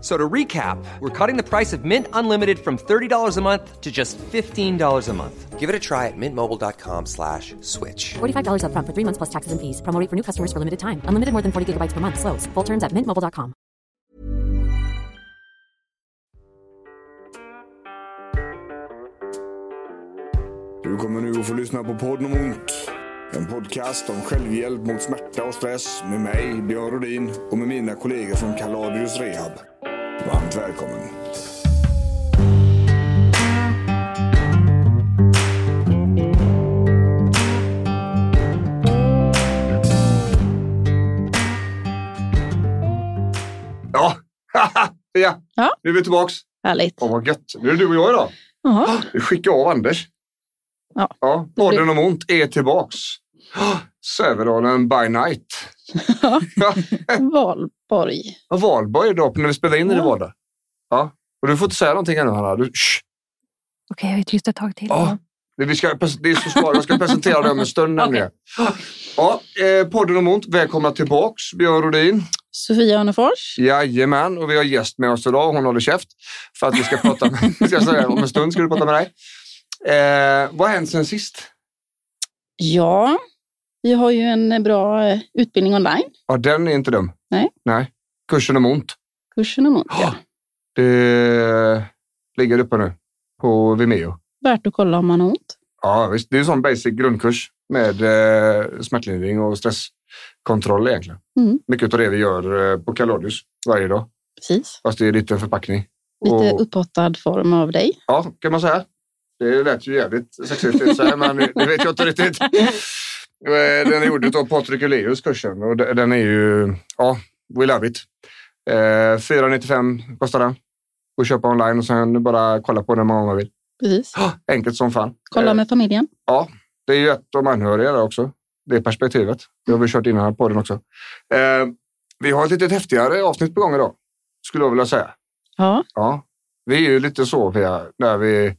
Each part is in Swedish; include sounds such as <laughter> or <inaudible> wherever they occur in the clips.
So to recap, we're cutting the price of Mint Unlimited from $30 a month to just $15 a month. Give it a try at mintmobile.com slash switch. $45 upfront for three months plus taxes and fees. Promo for new customers for limited time. Unlimited more than 40 gigabytes per month. Slows. Full terms at mintmobile.com. Du kommer nu att få lyssna på podden om ont. En podcast om självhjälp mot smärta och stress med mig, Björn Rodin och med mina kollegor från Kaladius Rehab. Varmt välkommen. Ja, <laughs> ja. Ja. nu är vi tillbaks. Härligt. Åh, vad gött. Nu är det du och jag idag. Jaha. Vi skickar av Anders. Ja. ja podden om ont är tillbaks. Sävedalen by night. Ja. Valborg. Och Valborg idag när vi spelar in i det Ja. var det. Ja. Och du får inte säga någonting ännu Hanna. Du. Okej, jag är tyst ett tag till. Ja. Det, vi ska, det är så smart. Jag ska presentera det om en stund nämligen. Ja, eh, podden om ont. Välkomna tillbaks Björn Rodin. Sofia Örnefors. Jajamän, och vi har gäst med oss idag. Hon håller käft för att vi ska prata med, <laughs> ska jag säga, om en stund ska vi prata med dig. Eh, vad har hänt sen sist? Ja, vi har ju en bra eh, utbildning online. Ja, den är inte dum. Nej. Nej. Kursen om ont. Kursen om ont. Ja. <gasps> Det ligger uppe nu på Vimeo. Värt att kolla om man har ont. Ja, visst. Det är en sån basic grundkurs med eh, smärtlindring och stresskontroll egentligen. Mm. Mycket av det vi gör eh, på Kaladius varje dag. Precis. Fast det är en liten förpackning. Lite Och- upphottad form av dig. Ja, kan man säga. Det lät ju jävligt sexigt men det vet jag inte riktigt. <laughs> Eh, Den är gjord av Patrik Uleus kursen och de- den är ju, ja, we love it. Eh, 495 kostar den. Och köpa online och sen bara kolla på den många man vill. Precis. Enkelt som fan. Kolla Eh, med familjen. Ja, det är ju ett av anhöriga där också. Det perspektivet. Det har vi kört innan på den också. Eh, vi har ett lite häftigare avsnitt på gång idag, skulle jag vilja säga. Ja, Ja, vi är ju lite så Pia, när vi,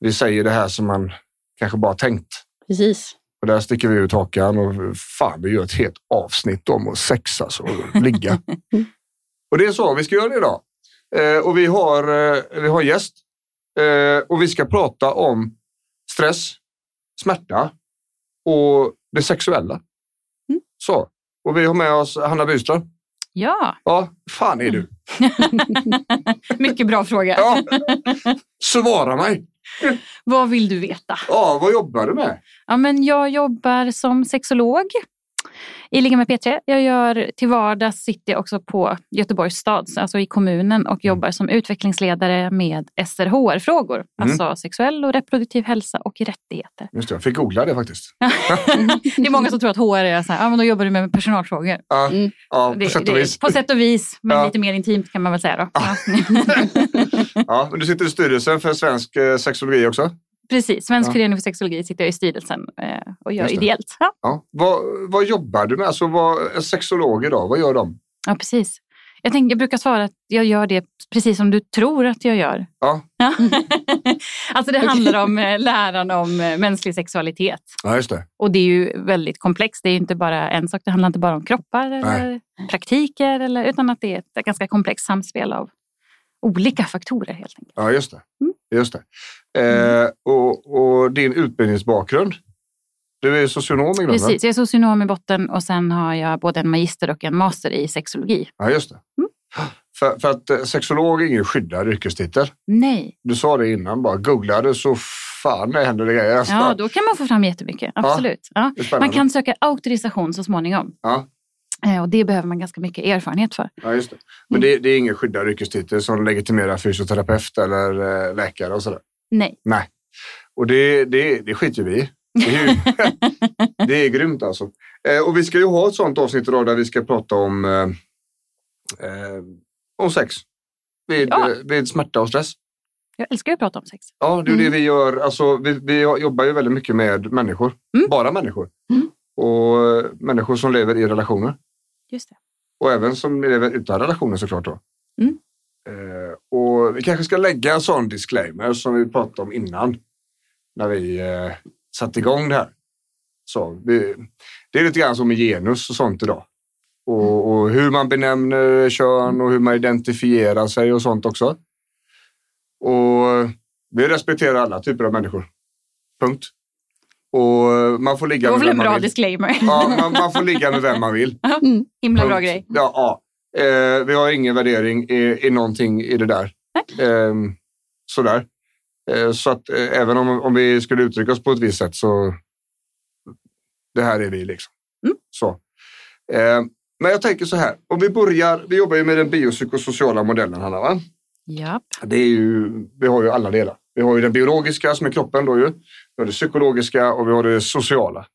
vi säger det här som man kanske bara tänkt. precis. Och där sticker vi ut hakan och fan, vi gör ett helt avsnitt om att sexas och ligga. <laughs> och det är så vi ska göra det idag. Eh, och vi har, eh, vi har en gäst eh, och vi ska prata om stress, smärta och det sexuella. Så. Och vi har med oss Hanna Byström. Ja, Ja, fan är du? <laughs> mycket bra fråga. Ja, svara mig. Vad vill du veta? Ja, vad jobbar du med? Ja, men jag jobbar som sexolog i Ligga med P3. Jag gör till vardags sitter jag också på Göteborgs stad, alltså i kommunen och jobbar som utvecklingsledare med SRHR-frågor. Alltså sexuell och reproduktiv hälsa och rättigheter. Just det, jag fick googla det faktiskt. <laughs> Det är många som tror att HR är så här, ja men då jobbar du med personalfrågor. Ja, Mm. ja Det, på sätt och vis. på sätt och vis, men Ja. lite mer intimt kan man väl säga då. Ja. Ja, <laughs> men du sitter i styrelsen för svensk eh, sexologi också. Precis, Svensk Ja. förening för sexologi sitter jag i styrelsen eh, och gör ideellt. Ja. Ja. Vad, vad jobbar du med? Alltså, vad, en sexolog idag, vad gör de? Ja, precis. Jag, tänker, jag brukar svara att jag gör det precis som du tror att jag gör. Ja, Ja. <laughs> alltså det handlar om eh, läran om eh, mänsklig sexualitet. ja just det. Och det är ju väldigt komplext. Det är ju inte bara en sak. Det handlar inte bara om kroppar eller praktiker. Eller, utan att det är ett ganska komplext samspel av olika faktorer helt enkelt. Ja, just det. Mm. Just det. Eh, och, och din utbildningsbakgrund? Du är socionom i grunden? Precis, jag är socionom i botten och sen har jag både en magister och en master i sexologi. Ja, just det. Mm. För, för att eh, sexolog är ingen skyddad yrkestitel. Nej, Du sa det innan, bara googlade så fan det händer det grejer. Alltså, ja, då kan man få fram jättemycket. Absolut. Ja. spännande. Man kan söka auktorisation så småningom. Ja. Eh, Och det behöver man ganska mycket erfarenhet för. Ja, just det. Men det, det är ingen skyddad yrkestitel som legitimerar fysioterapeut eller eh, läkare och sådär. Nej. Nej. Och det, det, det skiter vi i. Det är, ju, <laughs> det är grymt alltså. Eh, och vi ska ju ha ett sånt avsnitt idag där vi ska prata om Eh, om sex. Vid, Ja. vid smärta och stress. Jag älskar ju att prata om sex. Ja, det är det vi gör. Alltså, vi, vi jobbar ju väldigt mycket med människor. Mm. Bara människor. Mm. Och människor som lever i relationer. Just det. Och även som lever utan relationer såklart. Då. Mm. Eh, och vi kanske ska lägga en sån disclaimer som vi pratade om innan. När vi eh, satte igång det här. Så, vi, det är lite grann som med genus och sånt idag. Och, och hur man benämner kön och hur man identifierar sig och sånt också. Och vi respekterar alla typer av människor. Punkt. Och man får Det ligga var med väl en bra disclaimer. Ja, man, man får ligga med vem man vill. <laughs> Mm. Himla bra grej. Ja, ja. Eh, vi har ingen värdering i, i någonting i det där. Eh, sådär. Eh, så att eh, även om, om vi skulle uttrycka oss på ett visst sätt så det här är vi liksom. Mm. Så. Eh, men jag tänker så här, om vi börjar, vi jobbar ju med den biopsykosociala modellen Hanna va? Japp. Det är ju, vi har ju alla delar. Vi har ju den biologiska som är kroppen då ju. Vi har det psykologiska och vi har det sociala.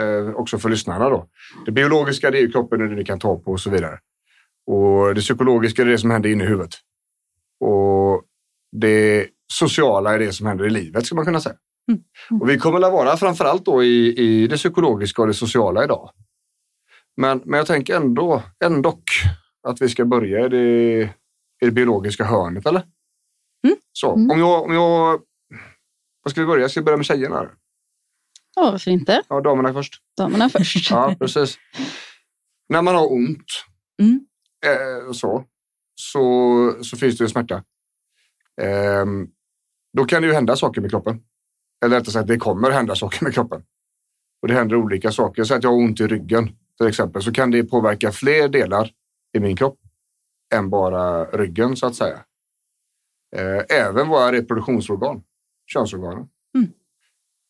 Eh, också för lyssnarna då. Det biologiska det är ju kroppen och det du kan ta på och så vidare. Och det psykologiska är det som händer inne i huvudet. Och det sociala är det som händer i livet ska man kunna säga. Och vi kommer att vara framförallt då i, i det psykologiska och det sociala idag. Men, men jag tänker ändå, ändå att vi ska börja i det, i det biologiska hörnet, eller? Så, om jag, om jag... Vad ska vi börja? Ska vi börja med tjejerna? Ja, varför inte? Ja, damerna först. Damerna <laughs> först. Ja, precis. När man har ont Mm. eh, så, så, så finns det ju smärta. Ehm, då kan det ju hända saker med kroppen. Eller rättare sagt, det kommer hända saker med kroppen. Och det händer olika saker. Så att jag har ont i ryggen till exempel så kan det påverka fler delar i min kropp än bara ryggen så att säga. Eh, även våra reproduktionsorgan, könsorganen. Mm.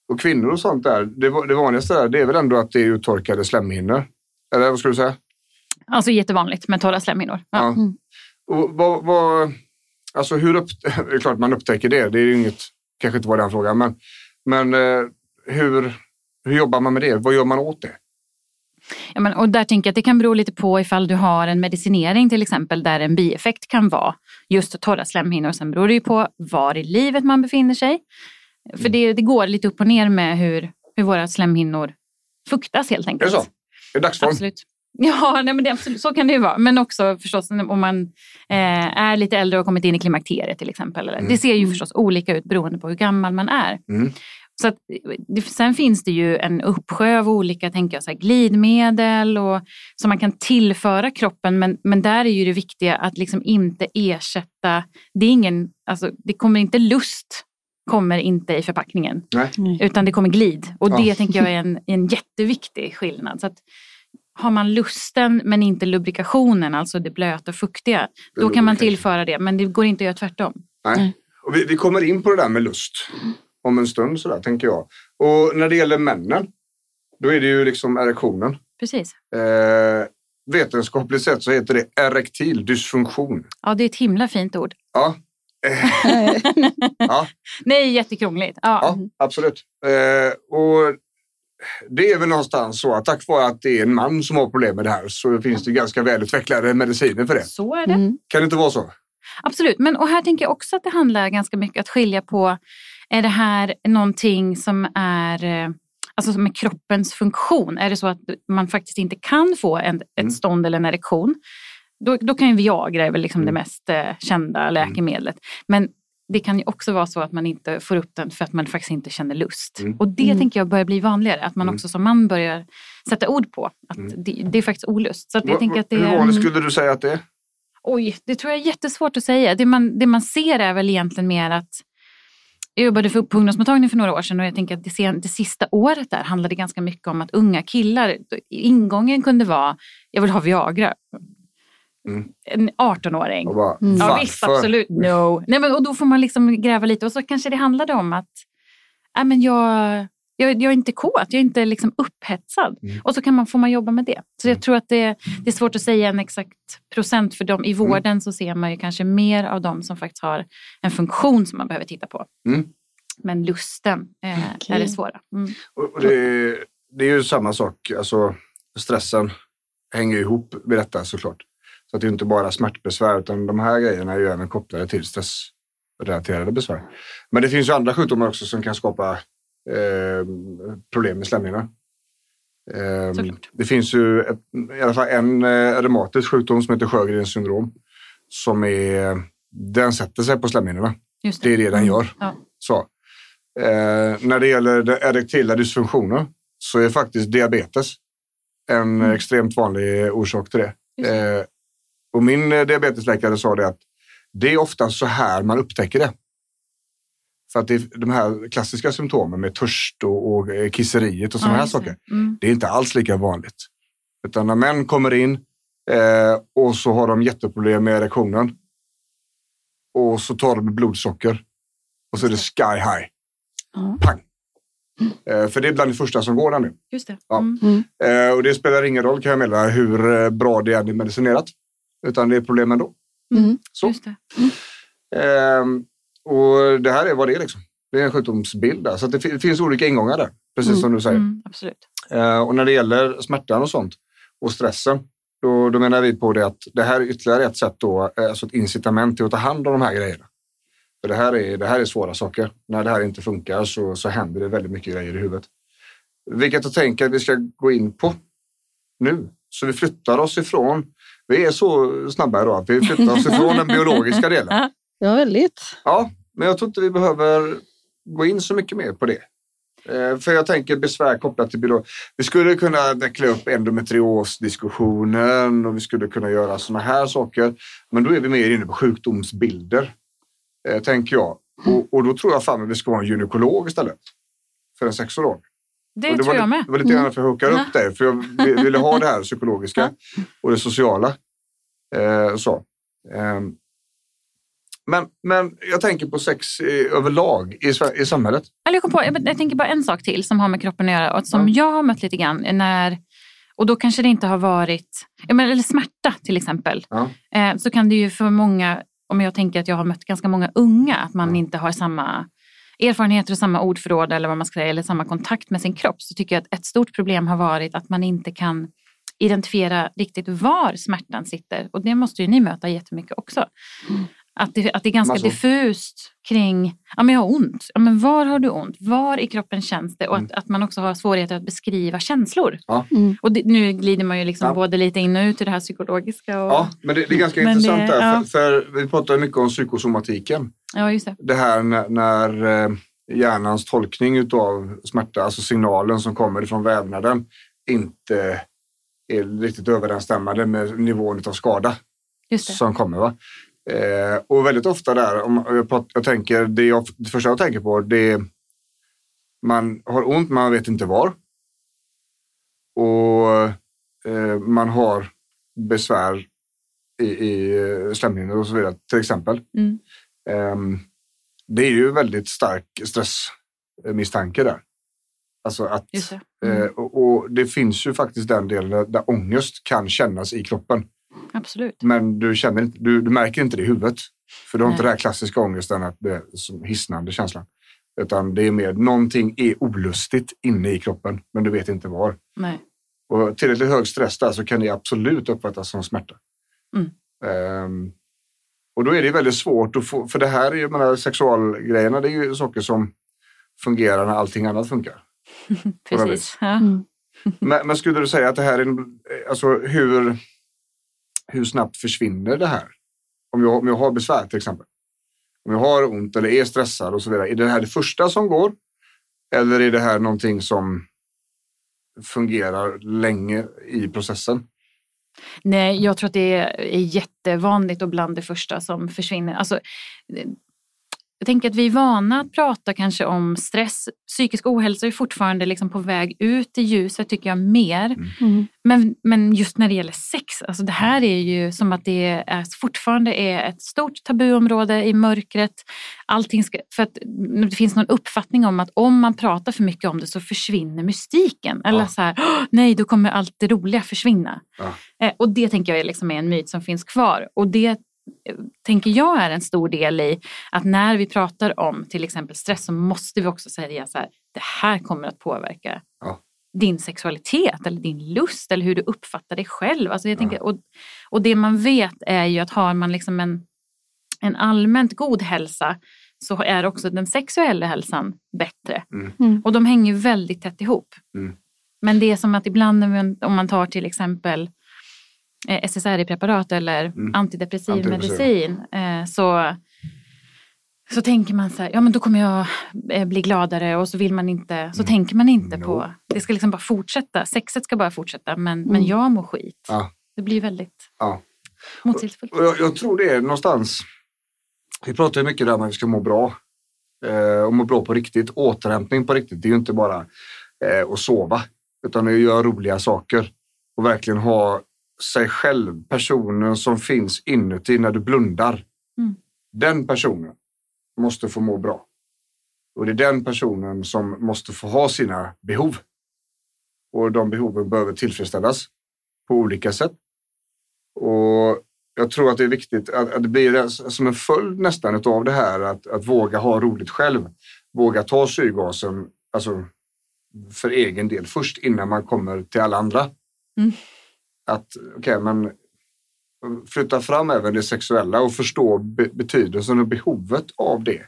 Och kvinnor och sånt där, det, det vanligaste där, det är väl ändå att det är uttorkade slemhinnor. Eller vad skulle du säga? Alltså jättevanligt med torra slemhinnor. Ja. Ja. Och vad, vad, alltså hur upp, <laughs> det är klart man upptäcker det. Det är ju inget, kanske inte var den frågan, men, men eh, hur, hur jobbar man med det? Vad gör man åt det? Ja, men, och där tänker jag att det kan bero lite på ifall du har en medicinering till exempel där en bieffekt kan vara just torra slemhinnor. Sen beror det ju på var i livet man befinner sig. För det, det går lite upp och ner med hur, hur våra slemhinnor fuktas helt Är det enkelt. så? Är det dagsform? Absolut. <laughs> Ja, nej, men det, absolut, så kan det ju vara. Men också förstås om man eh, är lite äldre och kommit in i klimakteriet till exempel. Eller, Det ser ju förstås olika ut beroende på hur gammal man är. Mm. Så att, det, sen finns det ju en uppsjö av olika tänker jag, så här, glidmedel och, som man kan tillföra kroppen. Men, men där är ju det viktiga att liksom inte ersätta. Det, är ingen, alltså, det kommer inte lust kommer inte i förpackningen. Nej. Utan det kommer glid. Och det Ja. <laughs> tänker jag är en, en jätteviktig skillnad. Så att, har man lusten men inte lubrikationen, alltså det blöta och fuktiga, Det då kan man tillföra det. Men det går inte att göra tvärtom. Nej. Och vi, vi kommer in på det där med lust om en stund, så där, tänker jag. Och när det gäller männen, då är det ju liksom erektionen. Precis. Eh, vetenskapligt sett så heter det erektil dysfunktion. Ja, det är ett himla fint ord. Ja, eh, <laughs> ja, Nej, jättekrångligt. Ja. ja absolut. Eh, och det är väl någonstans så att tack vare att det är en man som har problem med det här så finns det ganska välutvecklade mediciner för det. Så är det. Mm. Kan det inte vara så? Absolut. Men och här tänker jag också att det handlar ganska mycket att skilja på, är det här någonting som är eh, Alltså med kroppens funktion, är det så att man faktiskt inte kan få en, Mm. ett stånd eller en erektion, då, då kan ju Viagra är väl liksom Mm. det mest eh, kända läkemedlet. Men det kan ju också vara så att man inte får upp den för att man faktiskt inte känner lust. Mm. Och det tänker jag börjar bli vanligare, att man Mm. också som man börjar sätta ord på att Mm. det, det är faktiskt olust. Så att jag Va- tänker att det Hur vanligt skulle du säga att det är? Oj, det tror jag är jättesvårt att säga. Det man, det man ser är väl egentligen mer att jag jobbade för, på ungdomsmottagning för några år sedan och jag tänker att det, sen, det sista året där handlade ganska mycket om att unga killar, ingången kunde vara, jag vill ha Viagra. Mm. En 18-åring. Och bara, Mm. Ja visst, absolut. No. Nej, men, och då får man liksom gräva lite och så kanske det handlade om att nej, men jag, jag, jag är inte kåt, jag är inte liksom upphetsad. Mm. Och så kan man, får man jobba med det. Så jag tror att det, det är svårt att säga en exakt procent för dem. I Mm. vården så ser man ju kanske mer av dem som faktiskt har en funktion som man behöver titta på. Mm. Men lusten eh, Okej. är det svåra. Mm. Och det, det är ju samma sak, alltså stressen hänger ihop med detta såklart. Så att det är inte bara smärtbesvär utan de här grejerna är ju även kopplade till stressrelaterade besvär. Men det finns ju andra sjukdomar också som kan skapa eh, problem med slemhinnorna. Eh, det finns ju ett, i alla fall en eh, reumatisk sjukdom som heter Sjögrens syndrom. Som är, den sätter sig på slemhinnorna. Just Det är det den gör. Ja. Så. Eh, när det gäller det erektila dysfunktioner så är faktiskt diabetes en Mm. extremt vanlig orsak till det. Det. Eh, och min eh, diabetesläkare sa det att det är ofta så här man upptäcker det. För att det är de här klassiska symptomen med törst och, och eh, kisseriet och sådana Ja, här saker. Mm. Det är inte alls lika vanligt. Utan när män kommer in eh, och så har de jätteproblem med erektionen. Och så tar de blodsocker. Och så är det sky high. Ja. Pang! Eh, för det är bland det första som går där nu. Just det. Ja. Mm. Eh, och det spelar ingen roll kan jag meddela hur bra det är medicinerat. Utan det är problem ändå. Mm. Så. Just det. Och det här är vad det är liksom. Det är en sjukdomsbild där. Så det, det finns olika ingångar där. Precis som du säger. Mm, absolut. Eh, och när det gäller smärtan och sånt och stressen, då, då menar vi på det att det här är ytterligare ett sätt då, eh, alltså ett incitament till att ta hand om de här grejerna. För det här är, det här är svåra saker. När det här inte funkar så, så händer det väldigt mycket grejer i huvudet. Vilket jag tänker att vi ska gå in på nu. Så vi flyttar oss ifrån, vi är så snabba idag att vi flyttar oss ifrån den biologiska delen. <laughs> Ja, väldigt. Ja, men jag tror inte vi behöver gå in så mycket mer på det. Eh, För jag tänker besvär kopplat till biolog. Vi skulle kunna veckla upp endometriosdiskussionen och vi skulle kunna göra sådana här saker. Men då är vi mer inne på sjukdomsbilder, eh, tänker jag. Och, och då tror jag fan att vi ska ha en gynekolog istället. För en sexolog. Det, Och tror var, jag med. Det var lite grann för att hooka upp dig. För jag vi- ville ha det här psykologiska och det sociala. Eh, så. Ehm. Men, men jag tänker på sex eh, överlag i, i samhället. Eller jag, kom på, jag, jag tänker bara en sak till som har med kroppen att göra och som jag har mött lite grann när och då kanske det inte har varit, ja, men, eller smärta till exempel. Ja. Eh, så kan det ju för många, om jag tänker att jag har mött ganska många unga, att man inte har samma erfarenheter och samma ordförråd eller vad man ska säga, eller samma kontakt med sin kropp, så tycker jag att ett stort problem har varit att man inte kan identifiera riktigt var smärtan sitter. Och det måste ju ni möta jättemycket också. Att, det, att det är ganska Massor. diffust kring, ja men jag har ont, ja men var har du ont, var i kroppen känns det? Och att, att man också har svårigheter att beskriva känslor. Ja. Mm. Och det, nu glider man ju liksom Ja. både lite in och ut i det här psykologiska. Och, Ja, men det, det är ganska intressant det- där. ja. För, för vi pratar mycket om psykosomatiken. ja, just det. Det här när, när eh, hjärnans tolkning av smärta, alltså signalen som kommer ifrån vävnaden, inte är riktigt överensstämmande med nivån av skada. Just det. som kommer. Va? Eh, och väldigt ofta där, om jag, pratar, jag tänker, det, jag, det första jag tänker på det är man har ont, man vet inte var. Och eh, man har besvär i, i eh, slemhinnor och så vidare, till exempel. Mm. Ehm, det är ju väldigt stark stressmisstanke där. Alltså att, det. eh, Mm. och, och det finns ju faktiskt den delen där, där ångest kan kännas i kroppen. Absolut. Men du, känner, inte- du, du märker inte det i huvudet. För du har inte Nej. den här klassiska ångesten, att det är som hisnande känslan. Utan det är mer, någonting är olustigt inne i kroppen, men du vet inte var. Nej. Och tillräckligt hög stress där så kan det absolut uppfattas som smärta. Mm. Ehm, och då är det väldigt svårt att få, för det här är ju, menar, sexualgrejerna, det är ju saker som fungerar när allting annat funkar. <laughs> Precis. Ja. Mm. Men, men skulle du säga att det här är, alltså hur, hur snabbt försvinner det här? Om jag, om jag har besvär till exempel. Om jag har ont eller är stressad och så vidare. Är det här det första som går? Eller är det här någonting som fungerar länge i processen? Nej, jag tror att det är jättevanligt och bland det första som försvinner. Alltså, jag tänker att vi är vana att prata kanske om stress. Psykisk ohälsa är fortfarande liksom på väg ut i ljuset tycker jag mer. Mm. Men, men just när det gäller sex, alltså det här är ju som att det är, fortfarande är ett stort tabuområde i mörkret. Allting ska, för att det finns någon uppfattning om att om man pratar för mycket om det så försvinner mystiken. Eller Ja. så här, "Åh, nej då kommer allt det roliga försvinna. Ja. Eh, och det tänker jag är, liksom är en myt som finns kvar. Och det tänker jag är en stor del i att när vi pratar om till exempel stress så måste vi också säga så här, det här kommer att påverka Ja. din sexualitet eller din lust eller hur du uppfattar dig själv. Alltså jag tänker, och, och det man vet är ju att har man liksom en, en allmänt god hälsa så är också den sexuella hälsan bättre. Mm. Mm. Och de hänger väldigt tätt ihop. Mm. Men det är som att ibland när man- om man tar till exempel SSRI-preparat eller Mm. antidepressiv Antidepressiva. medicin eh, så, så tänker man så här, ja men då kommer jag eh, bli gladare och så vill man inte, så Mm. tänker man inte No. på, det ska liksom bara fortsätta, sexet ska bara fortsätta men, men Mm. jag mår skit. Ja. Det blir väldigt Ja. motsägelsefullt. Jag, jag tror det är någonstans, vi pratar ju mycket där om att vi ska må bra. Eh, och må bra på riktigt. Återhämtning på riktigt. Det är ju inte bara eh, att sova, utan att göra roliga saker. Och verkligen ha sig själv, personen som finns inuti när du blundar. Mm. Den personen måste få må bra. Och det är den personen som måste få ha sina behov. Och de behoven behöver tillfredsställas på olika sätt. Och jag tror att det är viktigt att, att det blir som en följd nästan av det här att, att våga ha roligt själv. Våga ta syrgasen alltså, för egen del först innan man kommer till alla andra. Mm. Att okej, men flytta fram även det sexuella och förstå be betydelsen och behovet av det.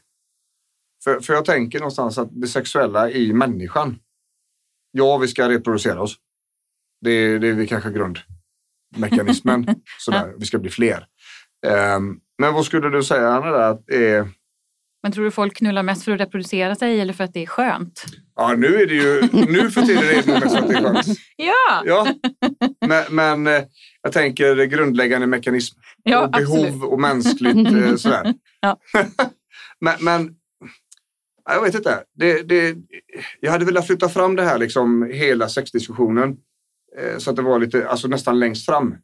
För, för jag tänker någonstans att det sexuella i människan. Ja, vi ska reproducera oss. Det, är- det är vi kanske grundmekanismen. <laughs> Sådär, vi ska bli fler. Ehm, men vad skulle du säga Anna? Att är, Men tror du folk knullar mest för att reproducera sig eller för att det är skönt? ja, nu är det ju nu för tiden är det nog mest för att det är skönt. Ja, Ja, men, men eh, jag tänker grundläggande mekanism ja och behov absolut. och mänskligt eh, <laughs> sådär. Ja. <laughs> men, men ja, jag vet inte. Det, det, jag hade velat flytta fram det här liksom hela sexdiskussionen eh, så att det var lite, alltså nästan längst fram.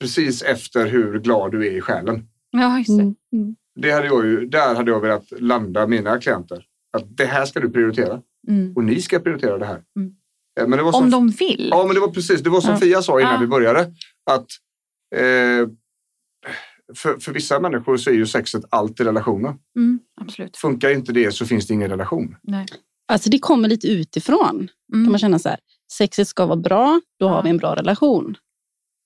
Precis efter hur glad du är i själen. Ja, just det. Mm. Det hade jag ju, där hade jag velat landa mina klienter. Att det här ska du prioritera Mm. och ni ska prioritera det här. Mm. Eh, Men det var som Om de vill. Ja, men det var precis. Det var som Ja. Fia sa innan Ja. vi började. Att eh, för, för vissa människor så är ju sexet allt i relationen. Mm, absolut. Funkar inte det så finns det ingen relation. Nej. Alltså det kommer lite utifrån. Mm. kan man känna så här. Sexet ska vara bra, då har vi en bra relation.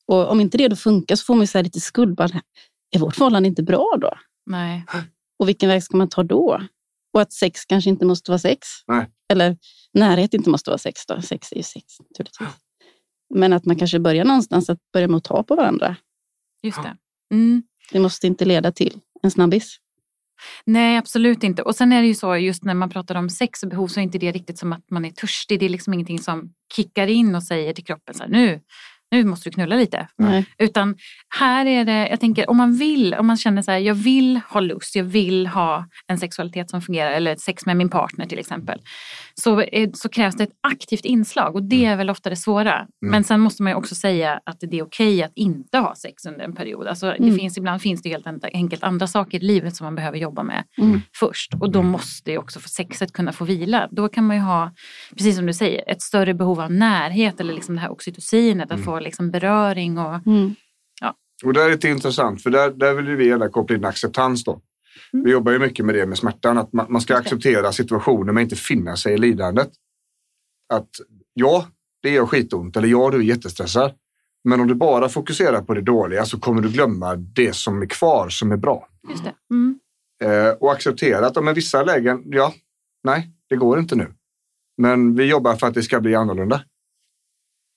Och om inte det då funkar så får man ju så här lite skuld. Bara, är vårt förhållande inte bra då? Nej. Och vilken väg ska man ta då? Och att sex kanske inte måste vara sex. Nej. Eller närhet inte måste vara sex. Då. Sex är ju sex naturligtvis. Men att man kanske börjar någonstans att börja med att ta på varandra. Just det. Mm. Det måste inte leda till en snabbis. Nej, absolut inte. Och sen är det ju så, just när man pratar om sex och behov så är inte det riktigt som att man är törstig. Det är liksom ingenting som kickar in och säger till kroppen så här, nu, nu måste du knulla lite. Nej. Utan här är det, jag tänker om man vill, om man känner så här, jag vill ha lust, jag vill ha en sexualitet som fungerar eller sex med min partner till exempel. Så, så krävs det ett aktivt inslag och det är väl ofta det svåra. Men sen måste man ju också säga att det är okej att inte ha sex under en period. Alltså, det Mm. finns, ibland finns det helt enkelt andra saker i livet som man behöver jobba med Mm. först. Och då måste ju också sexet kunna få vila. Då kan man ju ha, precis som du säger, ett större behov av närhet eller liksom det här oxytocinet, att få liksom beröring och Mm. Och det är lite intressant för där, där vill vi gärna koppla in acceptans då. Vi jobbar ju mycket med det med smärtan, att man, man ska Mm. Acceptera situationen men inte finna sig i lidandet. Att ja, det gör skitont eller ja, du är jättestressad. Men om du bara fokuserar på det dåliga så kommer du glömma det som är kvar som är bra. just det. Mm. Eh, och acceptera att om i vissa lägen, ja, nej, det går inte nu. Men vi jobbar för att det ska bli annorlunda.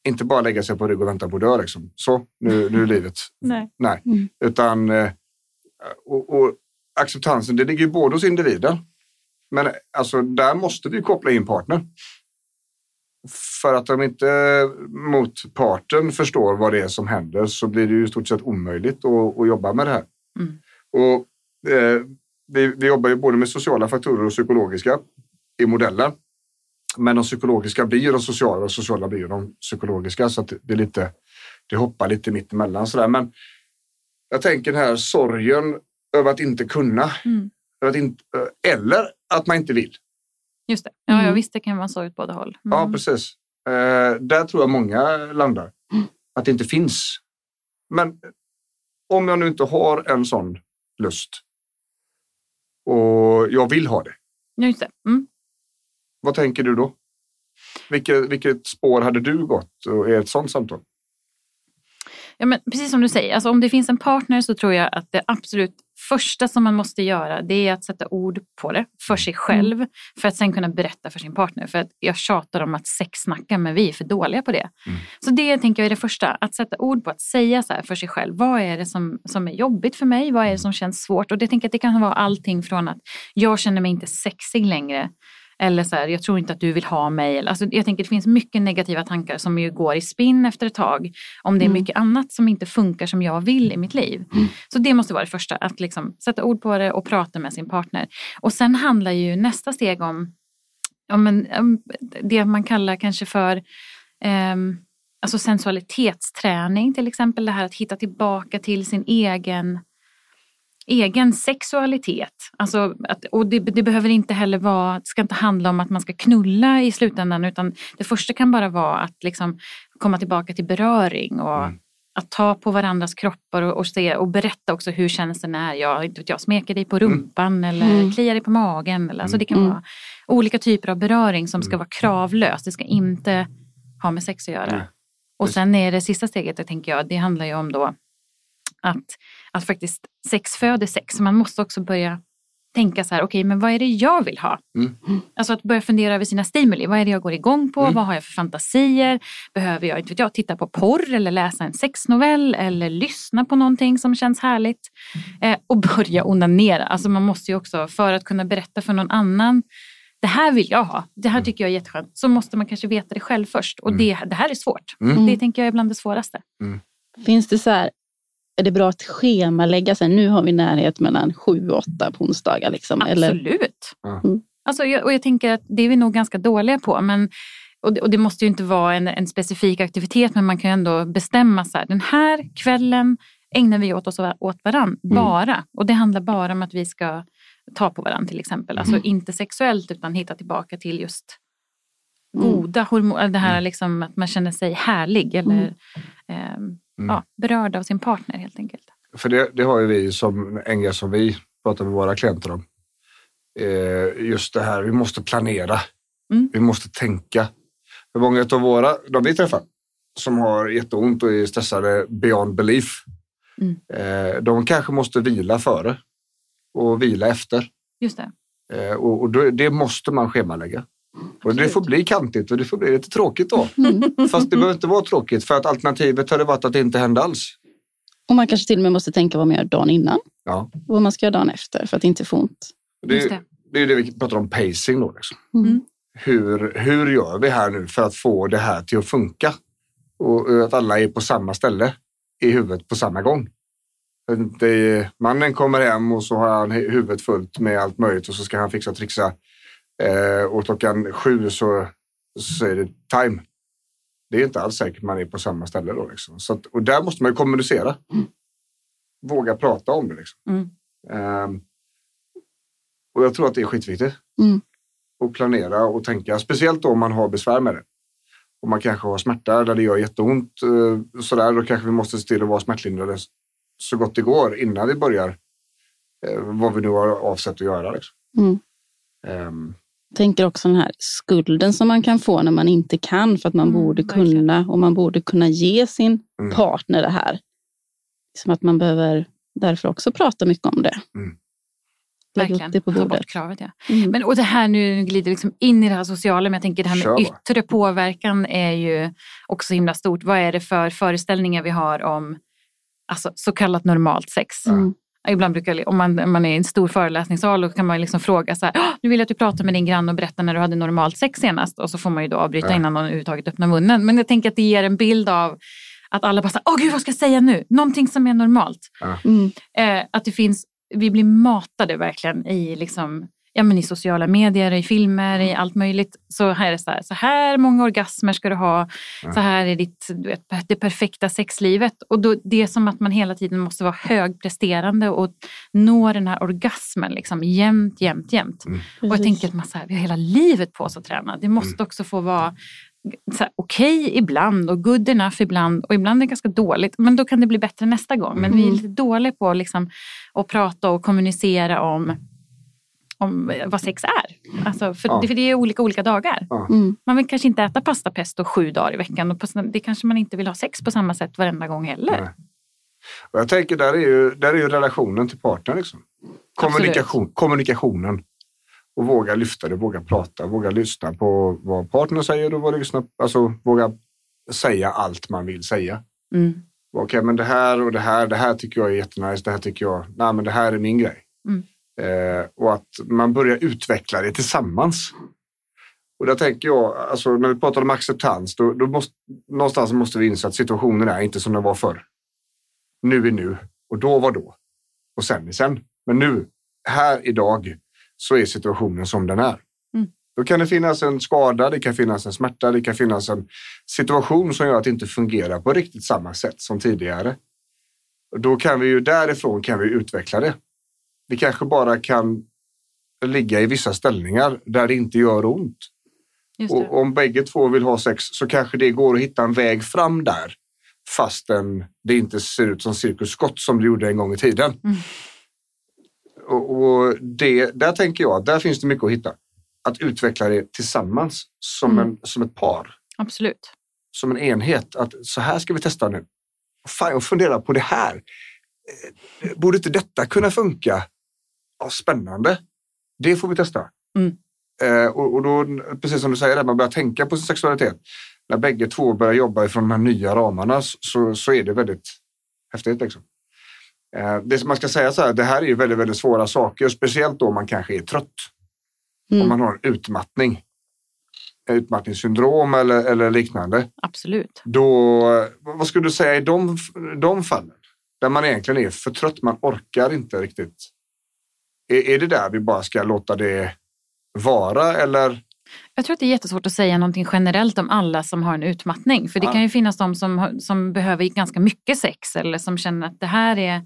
Inte bara lägga sig på rygg och vänta på att dö liksom. Så, nu, nu är <laughs> livet. Nej. Nej, Mm. utan eh, och, och acceptansen, det ligger ju både hos individen. Men alltså där måste vi koppla in partner. För att om inte motparten förstår vad det är som händer så blir det ju i stort sett omöjligt att, att jobba med det här. Mm. Och, eh, vi, vi jobbar ju både med sociala faktorer och psykologiska i modellen. Men de psykologiska blir de sociala och de sociala blir de psykologiska. Så att det är lite, det hoppar lite mitt emellan sådär. Men jag tänker den här sorgen över att inte kunna. Mm. Över att inte, eller att man inte vill. Just det. Ja, ja, Mm. visst det kan vara så åt båda håll. Ja, Mm. precis. Eh, där tror jag många landar. Att det inte finns. Men om jag nu inte har en sån lust och jag vill ha det. Ja, just det. Mm. Vad tänker du då? Vilket, vilket spår hade du gått i ett sånt samtal? Ja, men precis som du säger, alltså, om det finns en partner så tror jag att det absolut första som man måste göra det är att sätta ord på det för sig själv mm. för att sen kunna berätta för sin partner. För att jag tjatar om att sexsnacka men vi är för dåliga på det. Mm. Så det tänker jag är det första, att sätta ord på att säga så här för sig själv. Vad är det som, som är jobbigt för mig? Vad är det som känns svårt? Och det tänker jag att det kan vara allting från att jag känner mig inte sexig längre eller så här, jag tror inte att du vill ha mig. Alltså, jag tänker det finns mycket negativa tankar som ju går i spinn efter ett tag. Om det är mm. mycket annat som inte funkar som jag vill i mitt liv. Mm. Så det måste vara det första, att liksom sätta ord på det och prata med sin partner. Och sen handlar ju nästa steg om, om, om det man kallar kanske för um, alltså sensualitetsträning till exempel. Det här att hitta tillbaka till sin egen egen sexualitet. Alltså att, och det, det, behöver inte heller vara, det ska inte handla om att man ska knulla i slutändan utan det första kan bara vara att liksom komma tillbaka till beröring och mm. att ta på varandras kroppar och, och, se, och berätta också hur känns det när jag, inte vet jag smeker dig på mm. rumpan mm. eller mm. kliar dig på magen. Eller, alltså det kan mm. vara olika typer av beröring som ska mm. vara kravlöst. Det ska inte ha med sex att göra. Och sen är det sista steget, det tänker jag, det handlar ju om då att, att faktiskt sex föder sex. Man måste också börja tänka så här, okej, okay, men vad är det jag vill ha? Mm. Alltså att börja fundera över sina stimuli. Vad är det jag går igång på? Mm. Vad har jag för fantasier? Behöver jag, inte vet jag, titta på porr eller läsa en sexnovell eller lyssna på någonting som känns härligt? Eh, och börja onanera. Alltså man måste ju också, för att kunna berätta för någon annan det här vill jag ha, det här mm. tycker jag är jätteskönt. Så måste man kanske veta det själv först. Och mm. det, det här är svårt. Mm. Det tänker jag är bland det svåraste. Mm. Finns det så här är det bra att schemalägga sig? Nu har vi närhet mellan sju och åtta på onsdagar. Liksom, Absolut. Mm. Alltså, och jag tänker att det är vi nog ganska dåliga på. Men, och det, och det måste ju inte vara en, en, specifik aktivitet men man kan ändå bestämma så här, den här kvällen ägnar vi åt oss åt varandra, mm. bara. Och det handlar bara om att vi ska ta på varandra till exempel. Alltså mm. inte sexuellt utan hitta tillbaka till just mm. goda hormoner. Det här mm. liksom att man känner sig härlig eller eh, mm. ja, berörd av sin partner helt enkelt. För det, det har ju vi som en grej som vi pratar med våra klienter om. Eh, just det här, vi måste planera. Mm. Vi måste tänka. För många av våra, de vi träffar, som har jätteont och är stressade beyond belief. Mm. Eh, de kanske måste vila före och vila efter. Just det. Eh, och, och då, det måste man schemalägga. Och det får bli kantigt och det får bli lite tråkigt då. Mm. Fast det behöver inte vara tråkigt för att alternativet hade varit att det inte hände alls. Och man kanske till och med måste tänka vad man gör dagen innan. Ja. Och vad man ska göra dagen efter för att inte få ont. Det är, det. är det vi pratar om pacing då. Liksom. Mm. Hur, hur gör vi här nu för att få det här till att funka? Och att alla är på samma ställe i huvudet på samma gång. Är, mannen kommer hem och så har han huvudet fullt med allt möjligt och så ska han fixa och trixa Eh, och klockan sju så, så är det time. Det är inte alls säkert man är på samma ställe då. Liksom. Så att, och där måste man ju kommunicera. Mm. Våga prata om det. Liksom. Mm. Eh, och jag tror att det är skitviktigt. Mm. Och planera och tänka, speciellt om man har besvär med det. Om man kanske har smärta där det gör jätteont, eh, sådär, då kanske vi måste se till att vara smärtlindrade så gott det går innan vi börjar eh, vad vi nu har avsett att göra. Liksom. Mm. Um, tänker också den här skulden som man kan få när man inte kan för att man mm, borde kunna och man borde kunna ge sin mm. partner det här. Som att man behöver därför också prata mycket om det. Mm. Verkligen, det på bordet. ta bort kravet. Ja. Mm. Men, och det här nu glider liksom in i det här sociala, men jag tänker det här med yttre påverkan är ju också himla stort. Vad är det för föreställningar vi har om alltså, så kallat normalt sex? Mm. Ibland brukar, om man, man är i en stor föreläsningssal, då kan man liksom fråga så här, nu vill jag att du pratar med din granne och berättar när du hade normalt sex senast. Och så får man ju då avbryta ja. innan någon överhuvudtaget öppnar munnen. Men jag tänker att det ger en bild av att alla bara, åh gud vad ska jag säga nu? Någonting som är normalt. Ja. Mm. Eh, att det finns, vi blir matade verkligen i liksom, ja, men i sociala medier, i filmer, i allt möjligt. Så här är det så här, så här många orgasmer ska du ha. Ja. Så här är ditt, du vet, det perfekta sexlivet. Och då, det är som att man hela tiden måste vara högpresterande och nå den här orgasmen liksom, jämt, jämt, jämt. Mm. Och jag tänker att man så här, vi har hela livet på oss att träna. Det måste mm. också få vara okej okay ibland och good enough ibland och ibland är det ganska dåligt. Men då kan det bli bättre nästa gång. Men mm. vi är mm. lite dåliga på liksom, att prata och kommunicera om om vad sex är. Alltså, för, Ja. det, för det är olika olika dagar. Mm. Man vill kanske inte äta pasta pesto sju dagar i veckan. Och på, det kanske man inte vill ha sex på samma sätt varenda gång heller. Nej. Och jag tänker, där är ju, där är ju relationen till partnern. Liksom. Kommunikation, kommunikationen. Och våga lyfta det, våga prata, våga lyssna på vad partnern säger och våga, lyssna, alltså, våga säga allt man vill säga. Mm. Okej, men det här och det här, det här tycker jag är jättenice, det här tycker jag, nej men det här är min grej. Mm. Eh, och att man börjar utveckla det tillsammans. Och där tänker jag, alltså när vi pratar om acceptans, då, då måste, någonstans måste vi inse att situationen är inte som den var förr. Nu är nu och då var då. Och sen är sen. Men nu, här idag, så är situationen som den är. Mm. Då kan det finnas en skada, det kan finnas en smärta, det kan finnas en situation som gör att det inte fungerar på riktigt samma sätt som tidigare. Då kan vi ju därifrån kan vi utveckla det. Vi kanske bara kan ligga i vissa ställningar där det inte gör ont. Och om bägge två vill ha sex så kanske det går att hitta en väg fram där fastän det inte ser ut som Cirkus Scott som det gjorde en gång i tiden. Mm. Och, och det, där tänker jag att där finns det mycket att hitta. Att utveckla det tillsammans som, Mm. en, som ett par, Absolut. som en enhet. Att så här ska vi testa nu. Fan, jag funderar på det här. Eh, Borde inte detta kunna funka? Ja, spännande. Det får vi testa. Mm. Eh, och, och då, precis som du säger, man börjar tänka på sin sexualitet. När bägge två börjar jobba ifrån de här nya ramarna så, så är det väldigt häftigt. Liksom. Eh, det man ska säga så här, det här är ju väldigt, väldigt svåra saker, speciellt då man kanske är trött. Mm. Om man har utmattning, utmattningssyndrom eller, eller liknande. Absolut. Då, vad skulle du säga i de, de fallen? Där man egentligen är för trött, man orkar inte riktigt. Är, är det där vi bara ska låta det vara eller? Jag tror att det är jättesvårt att säga någonting generellt om alla som har en utmattning. För det Ja. kan ju finnas de som, som behöver ganska mycket sex eller som känner att det här är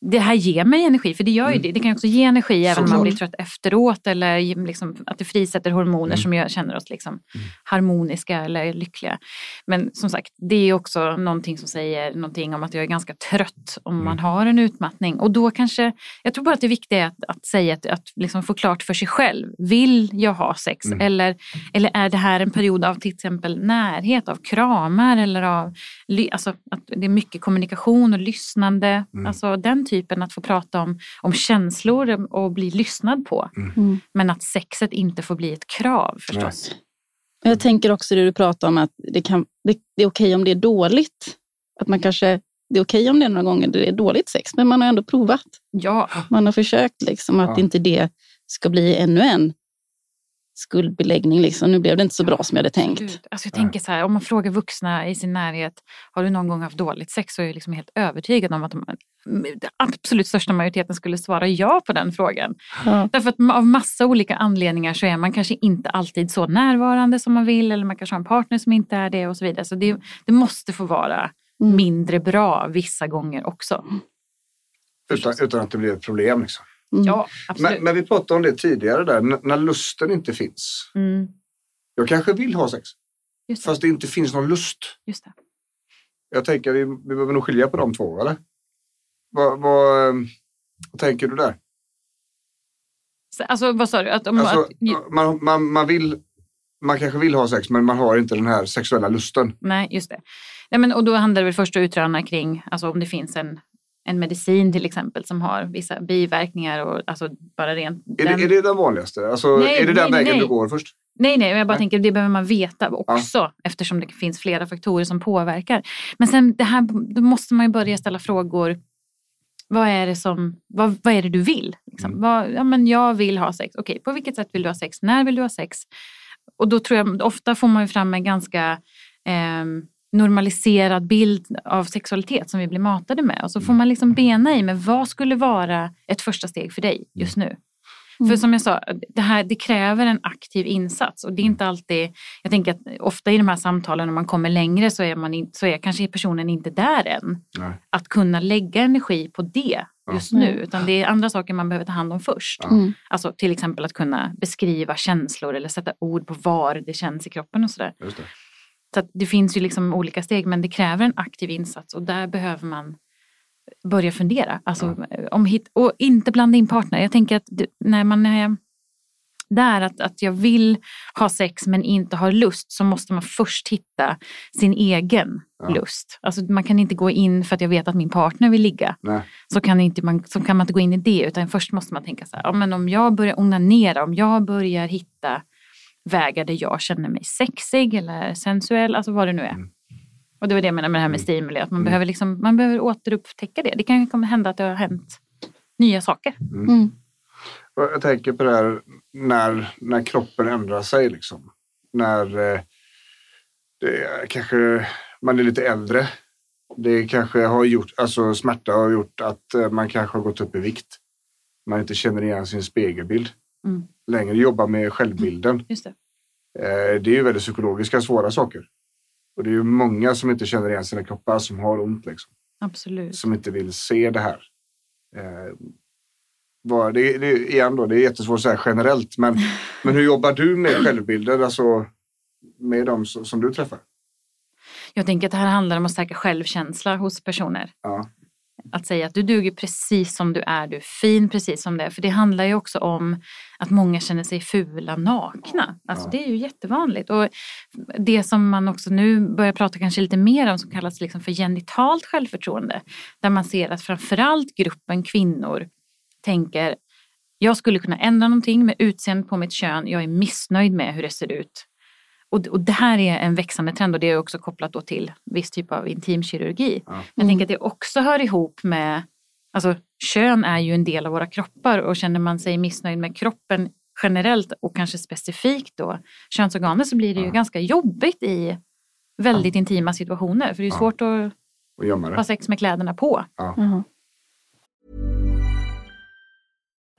det här ger mig energi, för det gör ju det. Det kan också ge energi även om man Såklart. blir trött efteråt eller liksom att det frisätter hormoner Mm. som gör, känner oss liksom harmoniska eller lyckliga. Men som sagt, det är också någonting som säger någonting om att jag är ganska trött om man har en utmattning. Och då kanske, jag tror bara att det viktiga är att, att säga att, att liksom få klart för sig själv. Vill jag ha sex? Mm. Eller, eller är det här en period av till exempel närhet, av kramar eller av alltså, att det är mycket kommunikation och lyssnande. Mm. Alltså den typen att få prata om, om känslor och bli lyssnad på. Mm. Men att sexet inte får bli ett krav förstås. Jag tänker också det du pratar om att det, kan, det, det är okej om det är dåligt. Att man kanske, det är okej om det är några gånger det är dåligt sex, men man har ändå provat. Ja, Man har försökt liksom att Ja. inte det ska bli ännu en skuldbeläggning. Liksom. Nu blev det inte så bra som jag hade tänkt. Alltså jag tänker så här, om man frågar vuxna i sin närhet, har du någon gång haft dåligt sex? Så är jag liksom helt övertygad om att de, den absolut största majoriteten skulle svara ja på den frågan. Ja. Därför att av massa olika anledningar så är man kanske inte alltid så närvarande som man vill eller man kanske har en partner som inte är det och så vidare. Så det, det måste få vara Mm. mindre bra vissa gånger också. Utan, utan att det blir ett problem. Liksom. Mm. Ja, absolut. Men, men vi pratade om det tidigare där, n- när lusten inte finns. Mm, Jag kanske vill ha sex, just, det, fast det inte finns någon lust. just det. Jag tänker vi, vi behöver nog skilja på de två, eller? Vad, vad, ehm, vad tänker du där? Så, Alltså vad sa du? Att om, Alltså, att, man, man, man, vill, man kanske vill ha sex, men man har inte den här sexuella lusten. Nej, just det. Nej, men, och då handlar det väl först att utröna kring alltså, om det finns en, en medicin till exempel som har vissa biverkningar och alltså bara rent... Är, den- det, är det den vanligaste? Alltså, Nej, är det den nej, vägen nej. du går först? Nej, nej, jag bara Nej. tänker det behöver man veta också eftersom det finns flera faktorer som påverkar. Men sen det här, då måste man ju börja ställa frågor. Vad är det, som, vad, vad är det du vill? Liksom? Mm. Vad, ja, men jag vill ha sex. Okej, på vilket sätt vill du ha sex? När vill du ha sex? Och då tror jag, ofta får man ju fram en ganska ehm, normaliserad bild av sexualitet som vi blir matade med. Och så får man liksom bena i med vad skulle vara ett första steg för dig just nu. För som jag sa, det, här, det kräver en aktiv insats och det är inte alltid, jag tänker att ofta i de här samtalen när man kommer längre så är, man in, så är kanske personen inte där än. Nej. Att kunna lägga energi på det just Ja. nu, utan det är andra saker man behöver ta hand om först. Ja. Mm. Alltså till exempel att kunna beskriva känslor eller sätta ord på var det känns i kroppen och sådär. Så det finns ju liksom olika steg men det kräver en aktiv insats och där behöver man börja fundera. Alltså, om hit, och inte blanda in partner. Jag tänker att när man är det är att, att jag vill ha sex men inte har lust så måste man först hitta sin egen Ja. lust. Alltså man kan inte gå in för att jag vet att min partner vill ligga. Nej. Så kan, inte man, så kan man inte gå in i det utan först måste man tänka så här, ja, men om jag börjar onanera, om jag börjar hitta vägar där jag känner mig sexig eller sensuell, alltså vad det nu är. Mm. Och det var det jag menade med det här med stimuli, att man, Mm. behöver liksom, man behöver återupptäcka det. Det kan ju komma hända att det har hänt nya saker. Mm. Och Jag tänker på det här när, när kroppen ändrar sig. Liksom. När eh, det är, kanske man är lite äldre. Det kanske har gjort, alltså smärta har gjort att eh, man kanske har gått upp i vikt. Man inte känner igen sin spegelbild. Mm. Längre jobbar med självbilden. Just det. Eh, det är ju väldigt psykologiska svåra saker. Och det är ju många som inte känner igen sina kroppar som har ont. Liksom Absolut. som inte vill se det här. Eh, vad, det, det, igen då, det är jättesvårt att säga generellt, men, <laughs> men hur jobbar du med självbilden, alltså med dem som, som du träffar? Jag tänker att det här handlar om att stärka självkänsla hos personer. Ja, Att säga att du duger precis som du är, du är fin precis som det är. För det handlar ju också om att många känner sig fula nakna. Alltså Ja. det är ju jättevanligt. Och det som man också nu börjar prata kanske lite mer om som kallas liksom för genitalt självförtroende. Där man ser att framförallt gruppen kvinnor tänker jag skulle kunna ändra någonting med utseendet på mitt kön. Jag är missnöjd med hur det ser ut. Och, och det här är en växande trend och det är också kopplat då till viss typ av intimkirurgi. Ja. Men jag tänker att det också hör ihop med, alltså kön är ju en del av våra kroppar och känner man sig missnöjd med kroppen generellt och kanske specifikt då könsorganet så blir det ju Ja. ganska jobbigt i väldigt intima situationer. För det är ju Ja. svårt att och gömma ha sex med kläderna på. Jaha.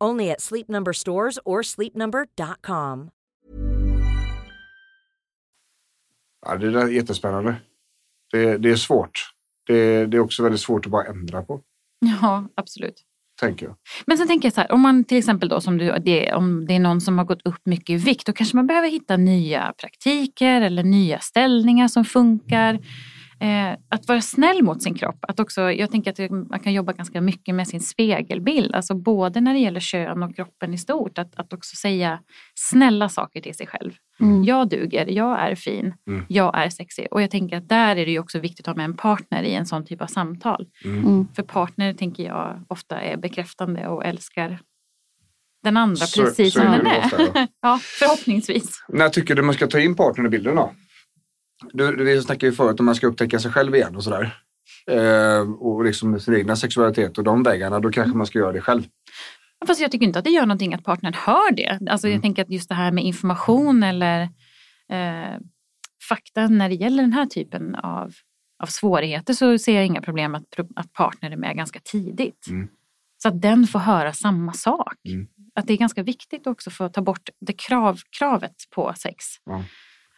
Only at Sleep Number stores or sleepnumber.com. Ja, det där är jättespännande. Det, det är svårt. Det, det är också väldigt svårt att bara ändra på, Ja, absolut. tänker jag. Men sen tänker jag så här, om man till exempel då som du, det, om det är någon som har gått upp mycket i vikt, då kanske man behöver hitta nya praktiker eller nya ställningar som funkar. Eh, att vara snäll mot sin kropp. Att också, jag tänker att man kan jobba ganska mycket med sin spegelbild. Alltså både när det gäller kön och kroppen i stort. Att, att också säga snälla saker till sig själv. Mm. Jag duger, jag är fin, Mm. jag är sexig. Och jag tänker att där är det ju också viktigt att ha med en partner i en sån typ av samtal. Mm. För partner tänker jag ofta är bekräftande och älskar den andra Så- precis så som den är. ofta, ja. ja, förhoppningsvis. När tycker du man ska ta in partnern i bilden då? Du, du, vi snackade ju förut om man ska upptäcka sig själv igen och sådär. Eh, och liksom sin egna sexualitet och de vägarna, då kanske man ska göra det själv. Fast jag tycker inte att det gör någonting att partnern hör det. Alltså Mm. jag tänker att just det här med information eller eh, fakta när det gäller den här typen av, av svårigheter så ser jag inga problem att, att partner är med ganska tidigt. Mm. Så att den får höra samma sak. Mm. Att det är ganska viktigt också för att ta bort det krav, kravet på sex. Ja.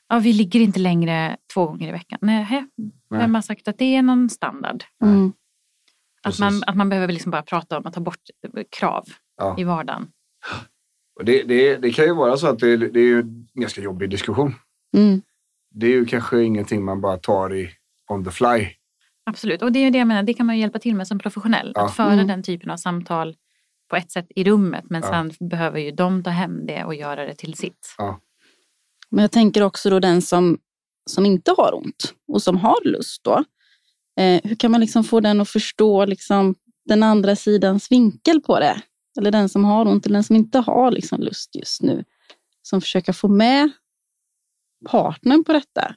Ja, vi ligger inte längre två gånger i veckan. Nej, vem har sagt att det är någon standard? Mm. Att man, att man behöver liksom bara prata om att ta bort krav Ja. i vardagen. Och det, det, det kan ju vara så att det, det är ju en ganska jobbig diskussion. Mm. Det är ju kanske ingenting man bara tar i on the fly. Absolut, och det är ju det jag menar, det kan man ju hjälpa till med som professionell. Ja. Att föra Mm. den typen av samtal på ett sätt i rummet men Ja. sen behöver ju de ta hem det och göra det till sitt. Men jag tänker också då den som, som inte har ont och som har lust då. Eh, hur kan man liksom få den att förstå liksom den andra sidans vinkel på det? Eller den som har ont eller den som inte har liksom lust just nu. Som försöker få med partnern på detta.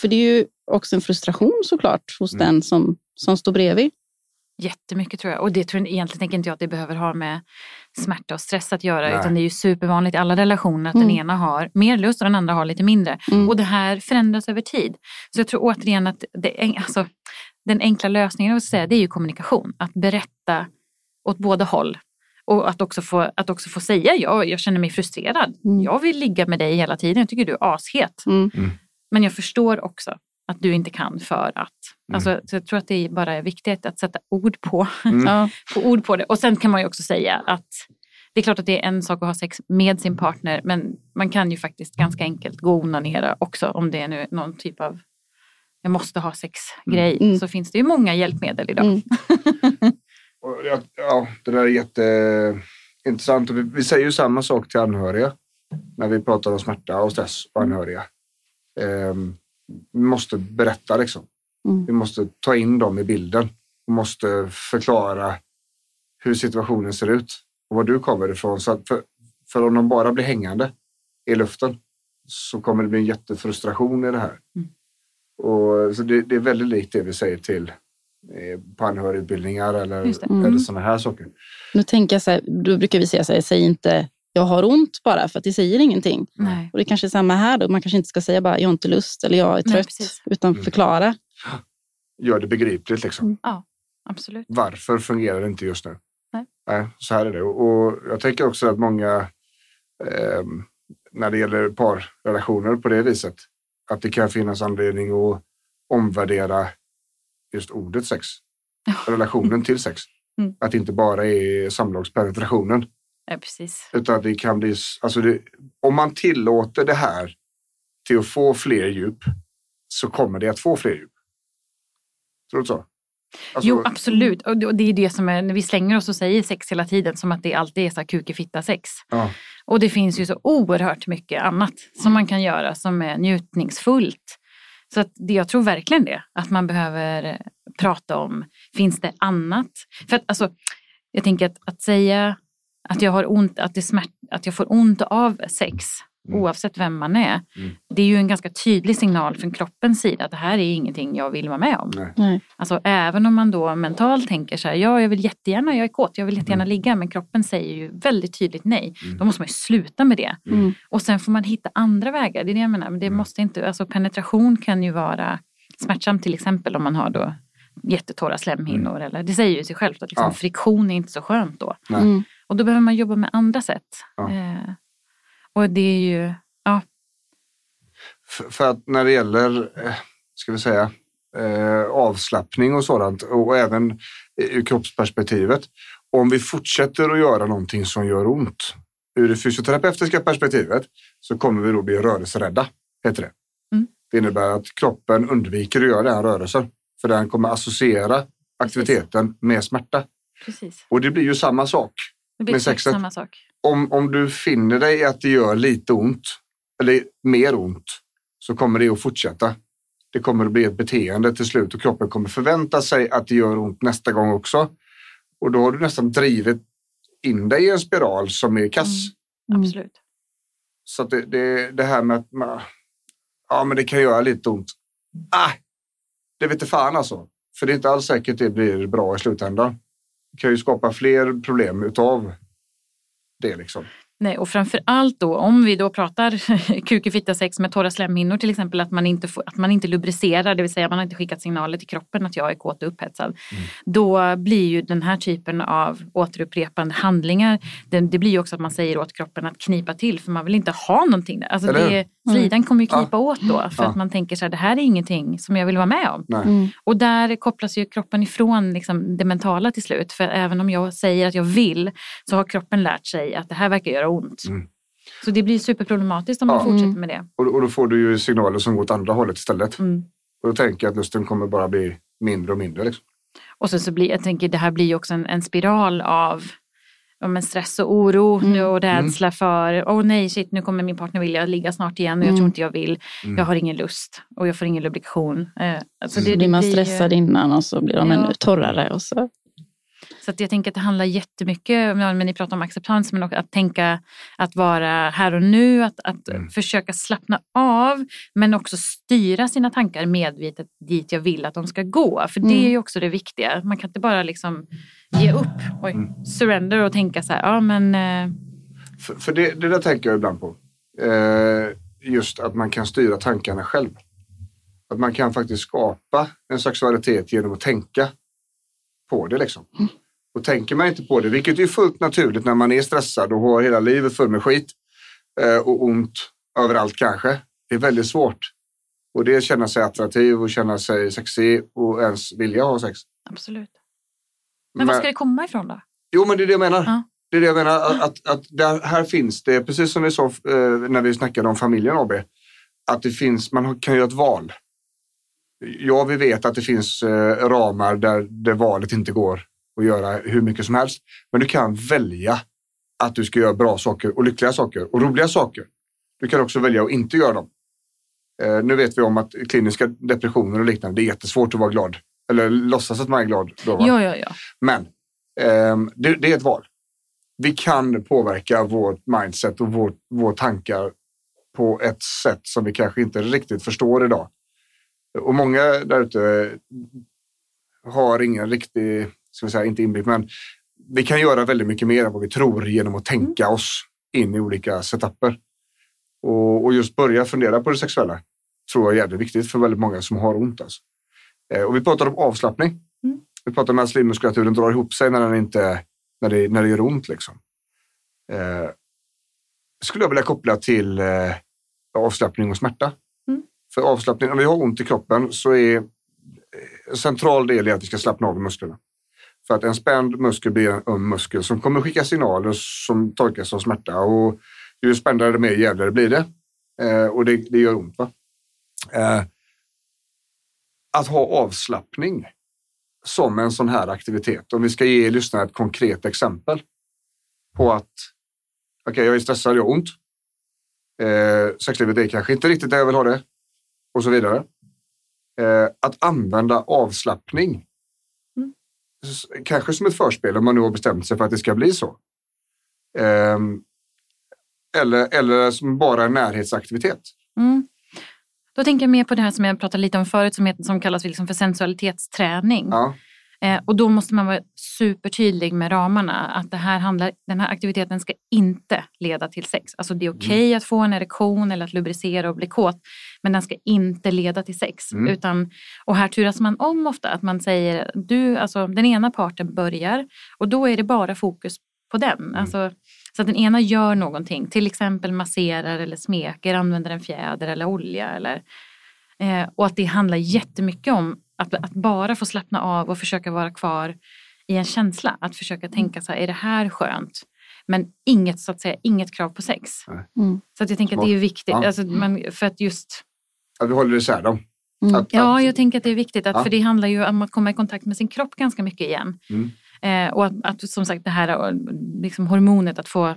För det är ju också en frustration såklart hos Mm. den som, som står bredvid? Jättemycket tror jag. Och det tror jag, egentligen tänker inte jag att det behöver ha med smärta och stress att göra. Nej. Utan det är ju supervanligt i alla relationer att Mm. den ena har mer lust och den andra har lite mindre. Mm. Och det här förändras över tid. Så jag tror återigen att det, alltså, den enkla lösningen jag säga, det är ju kommunikation. Att berätta åt båda håll. Och att också få, att också få säga, ja, jag känner mig frustrerad. Mm. Jag vill ligga med dig hela tiden. Jag tycker du är ashet. Mm. Men jag förstår också att du inte kan för att. Alltså, så jag tror att det är bara är viktigt att sätta ord på, <laughs> Ja. få ord på det. Och sen kan man ju också säga att det är klart att det är en sak att ha sex med sin partner men man kan ju faktiskt ganska enkelt gå och onanera också om det är nu någon typ av jag måste ha sex-grej. Mm. Så finns det ju många hjälpmedel idag. Mm. <laughs> Jag- Ja, det där är jätteintressant. Vi, vi säger ju samma sak till anhöriga när vi pratar om smärta och stress och anhöriga. Ehm, vi måste berätta liksom. Mm. Vi måste ta in dem i bilden. Vi måste förklara hur situationen ser ut och var du kommer ifrån. Så att för, för om de bara blir hängande i luften så kommer det bli en jättefrustration i det här. Mm. Och, så det, det är väldigt likt det vi säger till eh, på anhörigutbildningar eller. Mm. eller sådana här saker. Nu tänker jag så här, då brukar vi säga så här, säg inte jag har ont bara för att det säger ingenting. Nej. Och det är kanske är samma här då. Man kanske inte ska säga bara jag har inte lust eller jag är Nej, trött. precis. utan Mm. förklara. Gör det begripligt liksom. Absolut. Varför fungerar det inte just nu? Nej. så här är det. Och jag tänker också att många, ehm, när det gäller parrelationer på det viset, att det kan finnas anledning att omvärdera just ordet sex. Relationen till sex. <laughs> Mm. Att det inte bara är samlagspenetrationen. Ja, prett Utan att det kan bli, alltså det, om man tillåter det här till att få fler djup så kommer det att få fler djup. Tror du så? Alltså, Jo, absolut. Och det är det som är, när vi slänger oss och säger sex hela tiden, som att det alltid är så här kuk i fitta sex. ja. Och det finns ju så oerhört mycket annat som man kan göra som är njutningsfullt. Så att det, jag tror verkligen det, att man behöver eh, prata om, finns det annat? För att alltså, jag tänker att, att säga att jag har ont, att, det smärt, att jag får ont av sex, Mm. oavsett vem man är, Mm. det är ju en ganska tydlig signal från kroppens sida att det här är ingenting jag vill vara med om. Nej. Nej. Alltså även om man då mentalt tänker så här, ja jag vill jättegärna, jag är kåt, jag vill jättegärna ligga, men kroppen säger ju väldigt tydligt nej. Mm. Då måste man ju sluta med det. Mm. Och sen får man hitta andra vägar, det är det jag menar. Men det Mm. måste inte, alltså penetration kan ju vara smärtsamt till exempel om man har då jättetorra slemhinnor. Eller, det säger ju sig självt att liksom Mm. Ja. friktion är inte så skönt då. Mm. Och då behöver man jobba med andra sätt. Ja. Eh, och det är ju, ja, För, för att när det gäller, eh, ska vi säga, eh, avslappning och sådant och även ur kroppsperspektivet. Om vi fortsätter att göra någonting som gör ont ur det fysioterapeutiska perspektivet så kommer vi då bli rörelserädda, heter det. Mm. Det innebär att kroppen undviker att göra den rörelsen för den kommer associera aktiviteten med smärta. precis. Och det blir ju samma sak. Det blir Med sexet. samma sak. Om, om du finner dig att det gör lite ont eller mer ont så kommer det att fortsätta. Det kommer att bli ett beteende till slut och kroppen kommer förvänta sig att det gör ont nästa gång också. Och då har du nästan drivit in dig i en spiral som är kass. Mm. Absolut. Så det, det, det här med att man, ja, men det kan göra lite ont. Ah, det vet inte fan alltså. För det är inte alls säkert det blir bra i slutändan. Det kan ju skapa fler problem utav det liksom. Nej, och framför allt då om vi då pratar <laughs> kuk i fitta sex med torra slemhinnor till exempel att man inte, får, att man inte lubricerar, det vill säga man har inte skickat signaler till kroppen att jag är kåt och upphetsad. Då blir ju den här typen av återupprepande handlingar, det, det blir ju också att man säger åt kroppen att knipa till för man vill inte ha någonting där. Alltså Eller det, hur? slidan kommer ju Ja. knipa åt då för Ja. att man tänker så här, det här är ingenting som jag vill vara med om. Mm. Och där kopplas ju kroppen ifrån liksom det mentala till slut. För även om jag säger att jag vill så har kroppen lärt sig att det här verkar göra ont. Mm. Så det blir superproblematiskt om man Ja. fortsätter Mm. med det. Och, och då får du ju signaler som går åt andra hållet istället. Mm. Och då tänker jag att lusten kommer bara bli mindre och mindre. Liksom. Och sen så blir, jag tänker det här blir ju också en, en spiral av ja, men stress och oro Mm. nu och rädsla för, åh nej shit nu kommer min partner vilja ligga snart igen och jag Mm. tror inte jag vill. Mm. Jag har ingen lust och jag får ingen lubrikation. Eh, alltså Så blir man ju- stressad innan och så blir de Ja. ännu torrare. Och så. Så att jag tänker att det handlar jättemycket, men ni pratar om acceptans, men också att tänka att vara här och nu, att, att Mm. försöka slappna av, men också styra sina tankar medvetet dit jag vill att de ska gå. För det är ju också det viktiga. Man kan inte bara liksom ge upp, oj, Mm. surrender och tänka så här, ja men eh, För, för det, det där tänker jag ibland på. Eh, just att man kan styra tankarna själv. Att man kan faktiskt skapa en sexualitet genom att tänka på det. Liksom. Och tänker man inte på det, vilket är fullt naturligt när man är stressad och har hela livet fullt med skit eh, och ont överallt kanske. Det är väldigt svårt. Och det är att känna sig attraktiv och känna sig sexig och ens vilja ha sex. absolut. Men var ska det komma ifrån då? Jo, men det är det jag menar. Ja. Det är det jag menar. Att, att, att där, här finns det, precis som vi sa eh, när vi snackade om familjen AB, att det finns, man kan göra ett val. Ja, vi vet att det finns eh, ramar där, där valet inte går att göra hur mycket som helst. Men du kan välja att du ska göra bra saker och lyckliga saker och roliga saker. Du kan också välja att inte göra dem. Eh, nu vet vi om att kliniska depressioner och liknande, det är jättesvårt att vara glad. Eller låtsas att man är glad. Då, va? Ja, ja, ja. Men ehm, det, det är ett val. Vi kan påverka vårt mindset och vår, våra tankar på ett sätt som vi kanske inte riktigt förstår idag. Och många där ute har ingen riktig, ska vi säga, inte inblick, men vi kan göra väldigt mycket mer än vad vi tror genom att tänka oss in i olika setuper. Och, och just börja fundera på det sexuella tror jag är jävligt viktigt för väldigt många som har ont. Alltså. Eh, och vi pratar om avslappning. Vi pratar om att slimmuskulaturen drar ihop sig när, den inte, när, det, när det gör ont. Liksom. Eh, skulle jag vilja koppla till eh, avslappning och smärta. Mm. För avslappning, om vi har ont i kroppen så är eh, en central del i att vi ska slappna av i musklerna. För att en spänd muskel blir en öm muskel som kommer skicka signaler som tolkas som smärta. Och ju spändare mer jävligare blir det. Eh, och det, det gör ont. Va? Eh, att ha avslappning som en sån här aktivitet. Om vi ska ge lyssnarna ett konkret exempel på att okej, jag är stressad, jag har ont. Eh, sexlivet är kanske inte riktigt där jag vill ha det och så vidare. Eh, att använda avslappning. Mm. Kanske som ett förspel om man nu har bestämt sig för att det ska bli så. Eh, eller, eller som bara en närhetsaktivitet. Mm. Då tänker jag mer på det här som jag pratade lite om förut som, heter, som kallas liksom för sensualitetsträning. Ja. Eh, och då måste man vara supertydlig med ramarna. Att det här handlar, den här aktiviteten ska inte leda till sex. Alltså det är okej att få en erektion eller att lubricera och bli kåt. Men den ska inte leda till sex. Mm. Utan, och här turas man om ofta. Att man säger, du, alltså den ena parten börjar. Och då är det bara fokus på den. Alltså, så att den ena gör någonting. Till exempel masserar eller smeker, använder en fjäder eller olja. Eller, eh, och att det handlar jättemycket om att, att bara få slappna av och försöka vara kvar i en känsla. Att försöka tänka så här, är det här skönt? Men inget, så att säga, inget krav på sex. Mm. Så att jag tänker att det är viktigt. Ja. Alltså, man, för att just, Att vi håller isär dem. Mm. Att, ja, att, jag tänker att det är viktigt. Att, Ja. För det handlar ju om att komma i kontakt med sin kropp ganska mycket igen. Mm. Eh, och att, att som sagt det här eh, liksom hormonet att få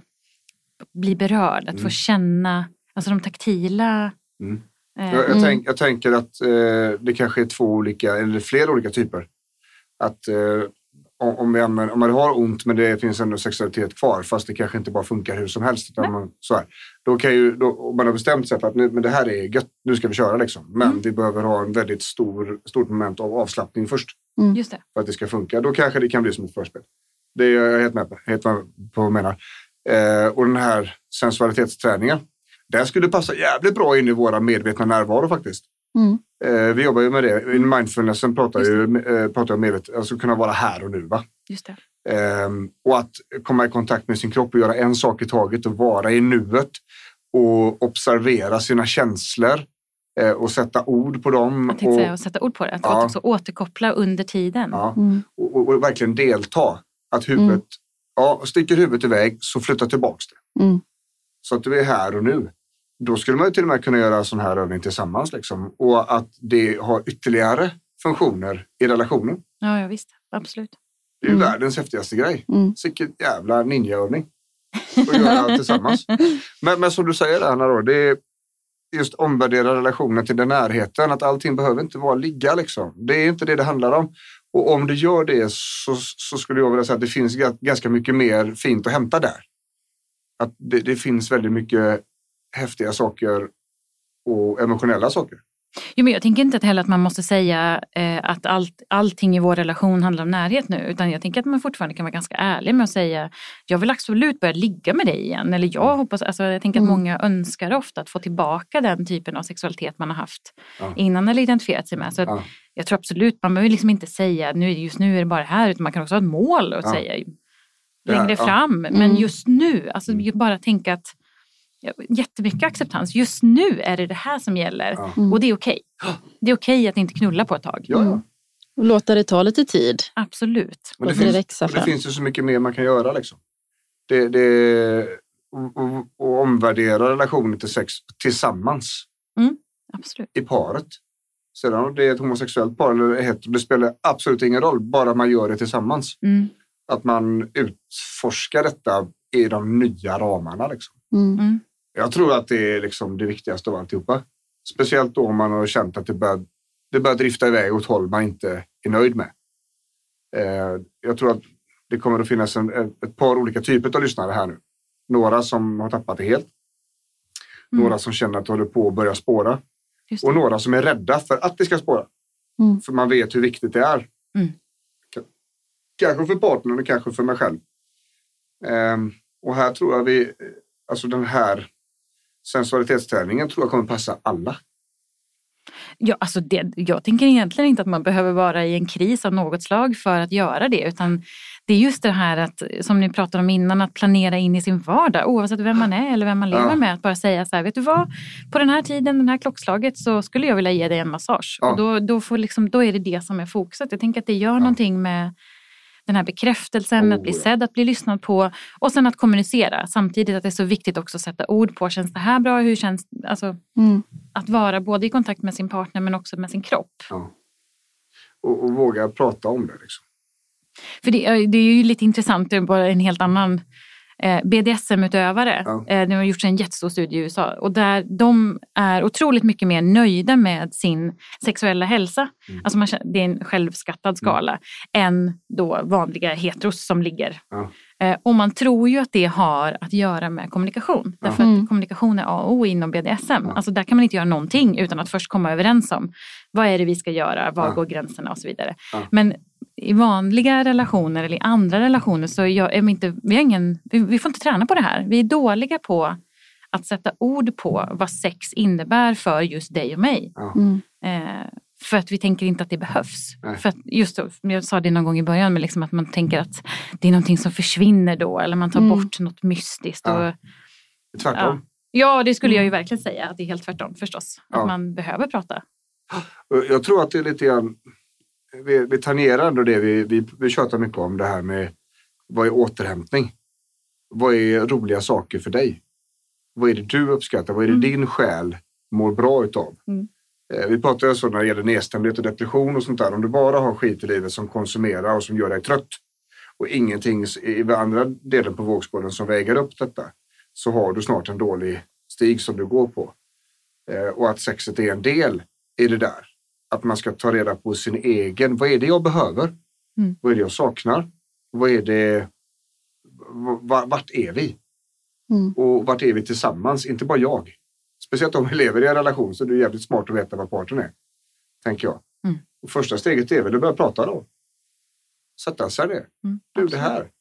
bli berörd, att få Mm. känna alltså de taktila. Mm. eh, Jag, jag, Mm. tänk, jag tänker att eh, det kanske är två olika, eller flera olika typer. Att eh, om, använder, om man har ont men det finns ändå sexualitet kvar fast det kanske inte bara funkar hur som helst. Utan man, så här, då kan ju, då, om man har bestämt sig för att nu, men det här är gött, nu ska vi köra liksom. Men Mm. vi behöver ha en väldigt stor, stort moment av avslappning först Just det. för att det ska funka. Då kanske det kan bli som ett förspel. Det är jag helt med på, helt med på vad jag menar. Eh, och den här sensualitetsträningen, den skulle passa jävligt bra in i våra medvetna närvaro faktiskt. Mm. Eh, vi jobbar ju med det. I mindfulnessen pratar, ju, eh, pratar om medvetet, alltså kunna vara här och nu. Va? Just det. Ehm, och att komma i kontakt med sin kropp och göra en sak i taget och vara i nuet och observera sina känslor eh, och sätta ord på dem. Jag tänkte och, säga att sätta ord på det. Att Ja. också återkoppla under tiden. ja, Mm. och, och, och verkligen delta. Att huvudet, Mm. ja, sticker huvudet iväg så flytta tillbaks det. Mm. Så att du är här och nu. Då skulle man ju till och med kunna göra sån här övning tillsammans. Liksom. Och att det har ytterligare funktioner i relationen. Ja, ja visst. Absolut. Det är ju Mm. världens häftigaste grej. Mm. Vilken jävla ninjaövning. Att göra tillsammans. <laughs> Men, men som du säger Anna, då, det är just omvärdera relationen till den närheten. Att allting behöver inte vara ligga liksom. Det är inte det det handlar om. Och om det gör det så, så skulle jag vilja säga att det finns ganska mycket mer fint att hämta där. Att det, det finns väldigt mycket häftiga saker och emotionella saker. Jo, men jag tänker inte heller att man måste säga eh, att allt, allting i vår relation handlar om närhet nu. Utan jag tänker att man fortfarande kan vara ganska ärlig med att säga jag vill absolut börja ligga med dig igen. Eller jag hoppas, alltså, jag tänker att Mm. många önskar ofta att få tillbaka den typen av sexualitet man har haft Ja. innan eller identifierat sig med. Så Ja. Jag tror absolut, man behöver liksom inte säga nu, just nu är det bara det här. Utan man kan också ha ett mål att Ja. säga längre fram. Men Mm. just nu, alltså ju bara tänka att jättemycket acceptans. Just nu är det det här som gäller. Ja. Och det är okej. Det är okej att inte knulla på ett tag. Ja, ja. Och låta det ta lite tid. Absolut. Men det, Låta det finns, växa och det finns ju så mycket mer man kan göra. Liksom. Det, det, och, och, och omvärdera relationen till sex tillsammans Absolut. i paret. Sedan om det är ett homosexuellt par eller hetero, det spelar absolut ingen roll, bara man gör det tillsammans. Mm. Att man utforskar detta i de nya ramarna. Liksom. Mm. Jag tror att det är liksom det viktigaste av alltihopa. Speciellt då om man har känt att det börjar, det börjar drifta iväg åt håll man inte är nöjd med. Eh, jag tror att det kommer att finnas en, ett par olika typer av lyssnare här nu. Några som har tappat det helt. Mm. Några som känner att det håller på att börja spåra. Och några som är rädda för att det ska spåra. Mm. För man vet hur viktigt det är. Mm. Kanske för partnern och kanske för mig själv. Ehm, och här tror jag vi, alltså den här sensualitetsträningen tror jag kommer passa alla. Ja, alltså det, jag tänker egentligen inte att man behöver vara i en kris av något slag för att göra det. Utan det är just det här att, som ni pratade om innan, att planera in i sin vardag. Oavsett vem man är eller vem man lever Ja. med. Att bara säga så här, vet du vad? På den här tiden, den här klockslaget så skulle jag vilja ge dig en massage. Ja. Och då, då, får liksom, då är det det som är fokuset. Jag tänker att det gör någonting med den här bekräftelsen, Oh, att bli ja. sedd, att bli lyssnad på och sen att kommunicera. Samtidigt att det är så viktigt också att sätta ord på, känns det här bra? Hur känns alltså, Mm. att vara både i kontakt med sin partner men också med sin kropp. Ja. Och, och våga prata om det. Liksom. För det, är- det är ju lite intressant, det är bara en helt annan BDSM-utövare. Ja. Eh, det har gjorts en jättestor studie i USA och där de är otroligt mycket mer nöjda med sin sexuella hälsa. Mm. Alltså man, känner- det är en självskattad skala än då vanliga heteros som ligger. Ja. Eh, och man tror ju att det har att göra med kommunikation. Därför Mm. att kommunikation är A och O inom BDSM. Alltså där kan man inte göra någonting utan att först komma överens om vad är det vi ska göra, var Ja. går gränserna och så vidare. Ja. Men i vanliga relationer eller i andra relationer så jag, är vi, inte, vi, har ingen, vi, vi får inte träna på det här. Vi är dåliga på att sätta ord på vad sex innebär för just dig och mig. Ja. Mm. Eh, för att vi tänker inte att det behövs. Nej. För att just då, jag sa det någon gång i början, men liksom att man tänker att det är någonting som försvinner då. Eller man tar Mm. bort något mystiskt. Ja. Och, Tvärtom. ja, det skulle jag ju verkligen säga. Att det är helt tvärtom förstås. Att Ja. man behöver prata. Jag tror att det är lite grann, vi, vi tangerar ändå det vi, vi, vi tjatar mycket om det här med vad är återhämtning? Vad är roliga saker för dig? Vad är det du uppskattar? Vad är det Mm. din själ mår bra utav? Mm. Eh, Vi pratar ju så när det gäller nedstämdhet och depression och sånt där. Om du bara har skit i livet som konsumerar och som gör dig trött och ingenting i andra delen på vågskålen som väger upp detta så har du snart en dålig stig som du går på. Eh, Och att sexet är en del i det där. Att man ska ta reda på sin egen, vad är det jag behöver? Mm. Vad är det jag saknar? Vad är det, vart är vi? Mm. Och vart är vi tillsammans? Inte bara jag. Speciellt om vi lever i en relation så är det jävligt smart att veta vad parten är. Tänker jag. Mm. Och första steget är väl att börja prata då. Sätta sig ner. Mm, Du det här.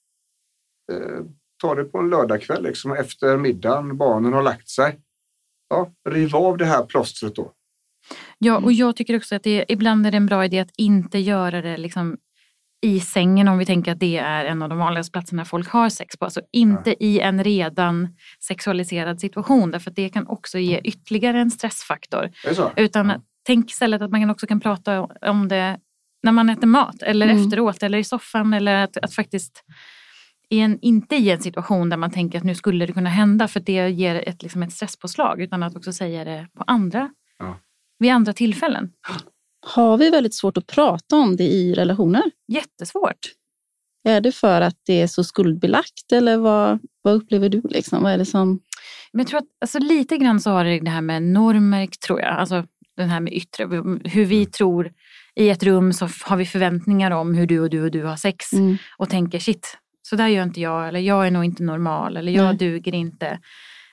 Eh, ta det på en lördagkväll liksom, efter middagen. Barnen har lagt sig. Ja, riv av det här plåstret då. Ja, och jag tycker också att det, ibland är det en bra idé att inte göra det liksom i sängen om vi tänker att det är en av de vanligaste platserna folk har sex på. Alltså inte i en redan sexualiserad situation därför att det kan också ge ytterligare en stressfaktor. Utan Ja. tänk istället att man också kan prata om det när man äter mat eller Mm. efteråt eller i soffan eller att, att faktiskt i en, inte i en situation där man tänker att nu skulle det kunna hända för det ger ett, liksom ett stresspåslag utan att också säga det på andra, Ja. Vid andra tillfällen. Har vi väldigt svårt att prata om det i relationer? Jättesvårt. Är det för att det är så skuldbelagt eller vad, vad upplever du? Liksom? Vad är det som... Men jag tror att alltså, lite grann så har det det här med normer, tror jag. Alltså den här med yttre, hur vi tror i ett rum så har vi förväntningar om hur du och du och du har sex Mm. och tänker shit, så där gör inte jag eller jag är nog inte normal eller jag Nej. duger inte.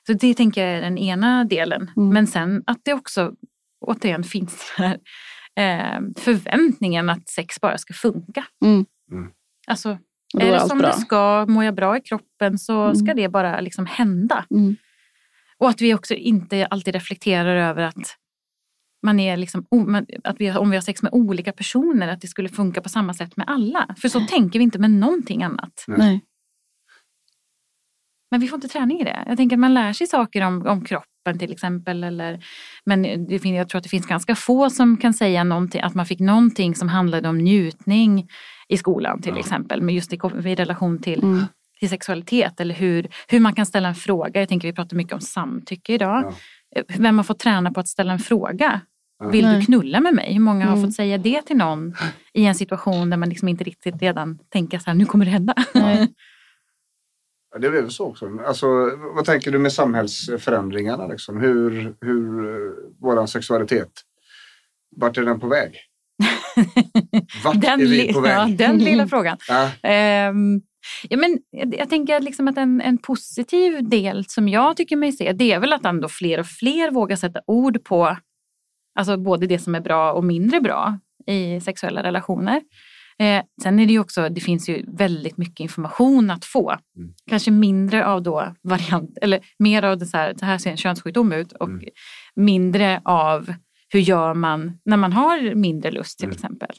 Så det tänker jag är den ena delen. Mm. Men sen att det också återigen finns den här eh, förväntningen att sex bara ska funka. Mm. Mm. Alltså, är är det som bra. det ska, mår jag bra i kroppen så Mm. ska det bara liksom hända. Mm. Och att vi också inte alltid reflekterar över att man är liksom, att vi, om vi har sex med olika personer, att det skulle funka på samma sätt med alla. För så tänker vi inte med någonting annat. Nej. Men vi får inte träning i det. Jag tänker att man lär sig saker om, om kroppen till exempel. Eller, men det, jag tror att det finns ganska få som kan säga någonting, att man fick någonting som handlade om njutning i skolan till exempel. Men just i, i relation till, Mm. till sexualitet eller hur, hur man kan ställa en fråga. Jag tänker vi pratar mycket om samtycke idag. Vem har fått träna på att ställa en fråga? Vill Nej. du knulla med mig? Hur många har Mm. fått säga det till någon i en situation där man liksom inte riktigt redan tänker så här, nu kommer det hända. Nej. <laughs> Ja, det är väl så också. Alltså, vad tänker du med samhällsförändringarna? Liksom? Hur, hur uh, vår sexualitet, vart är den på väg? <laughs> Vart Den, är vi på väg? ja, den lilla frågan. Ja. Ehm, ja, men jag, jag tänker liksom att en, en positiv del som jag tycker mig se, det är väl att ändå fler och fler vågar sätta ord på alltså både det som är bra och mindre bra i sexuella relationer. Eh, sen är det ju också, det finns ju väldigt mycket information att få. Mm. Kanske mindre av då variant, eller mer av det så här, så här ser en könssjukdom ut och Mm. mindre av hur gör man när man har mindre lust till Mm. exempel.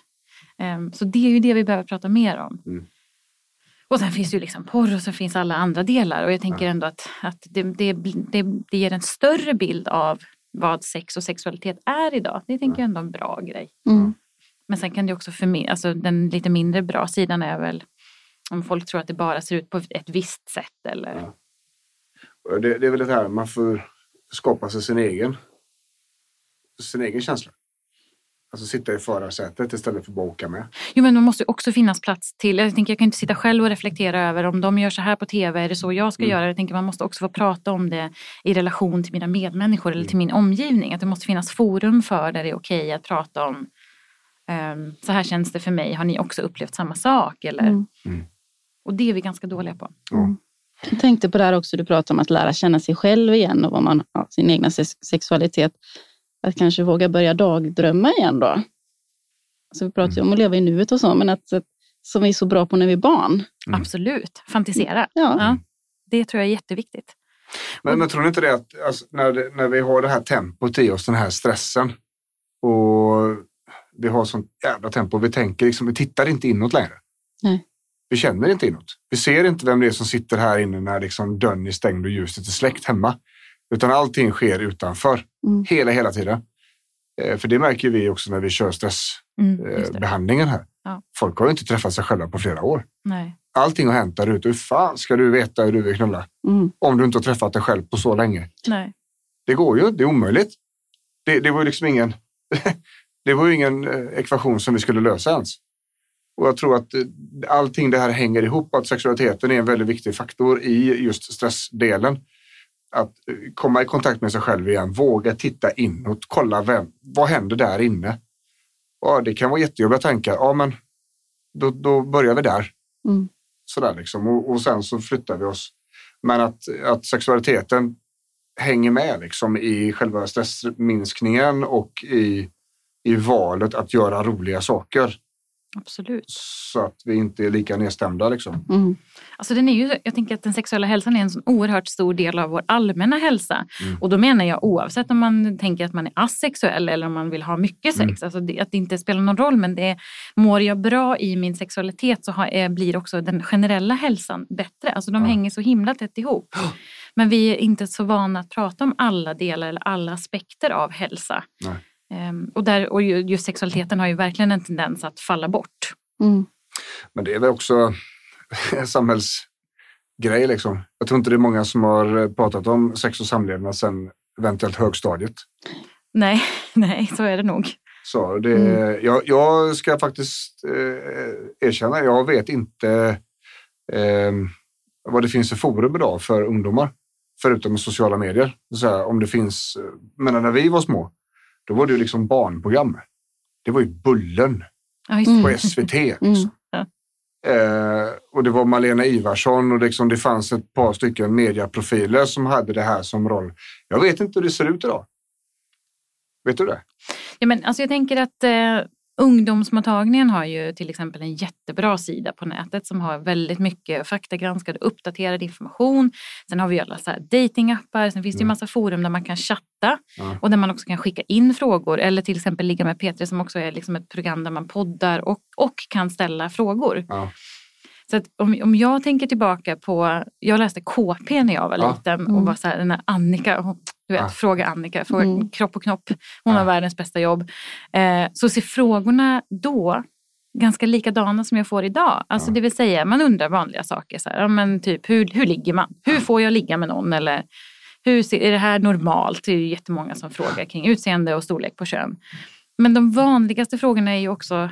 Ehm, så det är ju det vi behöver prata mer om. Mm. Och sen finns det ju liksom porr och så finns alla andra delar och jag tänker ändå att, att det, det, det, det ger en större bild av vad sex och sexualitet är idag. Det tänker jag ändå är en bra grej. Mm. Men sen kan det också för mig, alltså den lite mindre bra sidan är väl om folk tror att det bara ser ut på ett visst sätt eller Ja. Det, det är väl det här, man får skapa sig sin egen, sin egen känsla. Alltså sitta i förarsätet istället för att bara åka med. Jo men det måste också finnas plats till, jag tänker jag kan inte sitta själv och reflektera över om de gör så här på tv, är det så jag ska Mm. göra? Jag tänker man måste också få prata om det i relation till mina medmänniskor eller till Mm. min omgivning. Att det måste finnas forum för där det är okej att prata om så här känns det för mig, har ni också upplevt samma sak? Eller? Mm. Mm. Och det är vi ganska dåliga på. Ja. Jag tänkte på det här också, du pratar om att lära känna sig själv igen och vad man har, sin egna sex- sexualitet. Att kanske våga börja dagdrömma igen då. Så vi pratar ju om att leva i nuet och så, men att, att som vi är så bra på när vi är barn. Mm. Absolut, fantisera. Ja. Ja, det tror jag är jätteviktigt. Men, men tror ni inte det att alltså, när, det, när vi har det här tempot i oss, den här stressen och vi har sånt jävla tempo, vi tänker liksom, vi tittar inte inåt längre. Nej. Vi känner inte inåt. Vi ser inte vem det är som sitter här inne när liksom dörren är stängd och ljuset är släckt hemma. Utan allting sker utanför. Mm. Hela, hela tiden. Eh, för det märker vi också när vi kör Mm, just det. stressbehandlingen här. Ja. Folk har ju inte träffat sig själva på flera år. Nej. Allting har hänt där ute. Hur fan ska du veta hur du vill knulla? Mm. Om du inte har träffat dig själv på så länge. Nej. Det går ju, det är omöjligt. Det, det var ju liksom ingen, <laughs> det var ju ingen eh, ekvation som vi skulle lösa ens. Och jag tror att eh, allting det här hänger ihop, att sexualiteten är en väldigt viktig faktor i just stressdelen. Att eh, komma i kontakt med sig själv igen, våga titta inåt, kolla vem, vad händer där inne? Ja, det kan vara jättejobbiga tankar, ja men då, då börjar vi där. Mm. Sådär liksom. och, och sen så flyttar vi oss. Men att, att sexualiteten hänger med liksom i själva stressminskningen och i, i valet att göra roliga saker. Absolut. Så att vi inte är lika nedstämda. Liksom. Mm. Alltså den är ju, jag tänker att den sexuella hälsan är en sån oerhört stor del av vår allmänna hälsa. Och då menar jag oavsett om man tänker att man är asexuell eller om man vill ha mycket sex. Alltså det, att det inte spelar någon roll men det är, mår jag bra i min sexualitet så har, är, blir också den generella hälsan bättre. Alltså de Ja. hänger så himla tätt ihop. <gasps> Men vi är inte så vana att prata om alla delar eller alla aspekter av hälsa. Nej. Ehm, och, där, och ju- just sexualiteten har ju verkligen en tendens att falla bort. Mm. Men det är väl också en samhällsgrej. Liksom. Jag tror inte det är många som har pratat om sex och samlevnad sedan eventuellt högstadiet. Nej, <laughs> nej, så är det nog. Så det, jag, jag ska faktiskt eh, erkänna, jag vet inte eh, vad det finns för forum idag för ungdomar. Förutom sociala medier. Så här, om det finns, eh, men när vi var små, då var det ju liksom barnprogram. det var ju Bullen det. på SVT. Liksom. Ja. Eh, och det var Malena Ivarsson och liksom det fanns ett par stycken mediaprofiler som hade det här som roll. Jag vet inte hur det ser ut idag. Vet du det? Ja, men, alltså, jag tänker att eh, ungdomsmottagningen har ju till exempel en jättebra sida på nätet som har väldigt mycket faktagranskad och uppdaterad information. Sen har vi alla så här datingappar, sen finns det ju massa forum där man kan chatta Ja. och där man också kan skicka in frågor eller till exempel Ligga med P3 som också är liksom ett program där man poddar och, och kan ställa frågor. Ja. Så att om, om jag tänker tillbaka på, jag läste KP när jag var Ja. liten och Mm. var så här, den här Annika, hon- du vet, Ja. fråga Annika, fråga Mm. kropp och knopp, hon Ja. har världens bästa jobb. Eh, så ser frågorna då ganska likadana som jag får idag. Alltså Ja. det vill säga man undrar vanliga saker, så här, ja, men typ hur, hur ligger man? Hur får jag ligga med någon? Eller hur ser, är det här normalt? Det är ju jättemånga som frågar kring utseende och storlek på kön. Men de vanligaste frågorna är ju också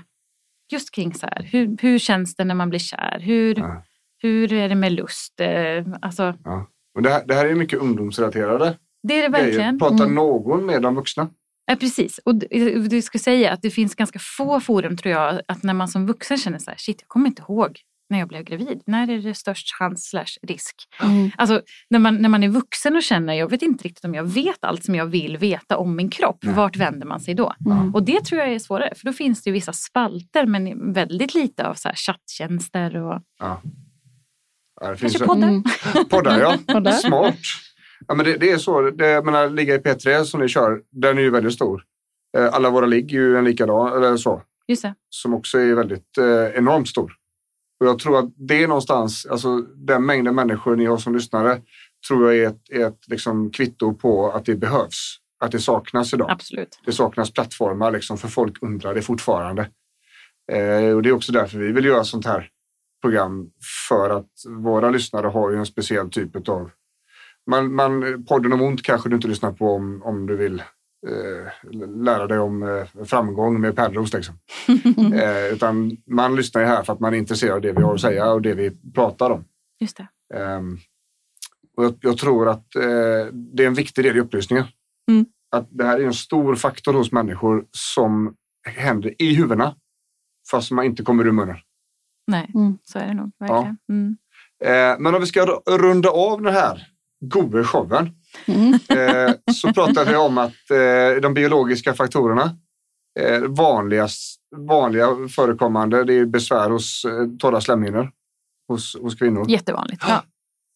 just kring så här, hur, hur känns det när man blir kär? Hur, Ja. hur är det med lust? Eh, Alltså, Och det, här, det här är mycket ungdomsrelaterade det är det verkligen. Pratar Mm. någon med de vuxna? Ja, precis. Och du ska säga att det finns ganska få forum tror jag, att när man som vuxen känner så här, shit, jag kommer inte ihåg när jag blev gravid. När är det störst chans slash risk? Mm. Alltså när man, när man är vuxen och känner, jag vet inte riktigt om jag vet allt som jag vill veta om min kropp. Nej. Vart vänder man sig då? Mm. Och det tror jag är svårare, för då finns det ju vissa spalter men väldigt lite av så här chatttjänster och Ja. Ja, det finns kanske ju- poddar. Mm. Poddar, ja. <laughs> Poddar. Smart. Ja, men det, det är så. Det, jag menar, ligga i P3 som ni kör, den är ju väldigt stor. Eh, Alla våra ligg är ju en likadan, eller så, Just det. som också är väldigt eh, enormt stor. Och jag tror att det är någonstans, alltså den mängden människor ni har som lyssnare, tror jag är ett, är ett liksom, kvitto på att det behövs. Att det saknas idag. Absolut. Det saknas plattformar liksom, för folk undrar det fortfarande. Eh, och det är också därför vi vill göra sånt här program för att våra lyssnare har ju en speciell typ av... Man, man, podden om ont kanske du inte lyssnar på om, om du vill lära dig om eh, framgång med pärlros. Liksom. <laughs> eh, utan man lyssnar ju här för att man är intresserad av det vi har att säga och det vi pratar om. Just det. Ehm, och jag, jag tror att eh, det är en viktig del i upplysningen. Mm. Att det här är en stor faktor hos människor som händer i huvudena fast man inte kommer ur munnen. Nej, Mm. så är det nog verkligen. Mm. Eh, men om vi ska runda av den här goda showen Mm. eh, så pratar vi om att eh, de biologiska faktorerna eh, vanligast, vanliga förekommande det är besvär hos torra slemhinnor hos, hos kvinnor. Jättevanligt. Ja.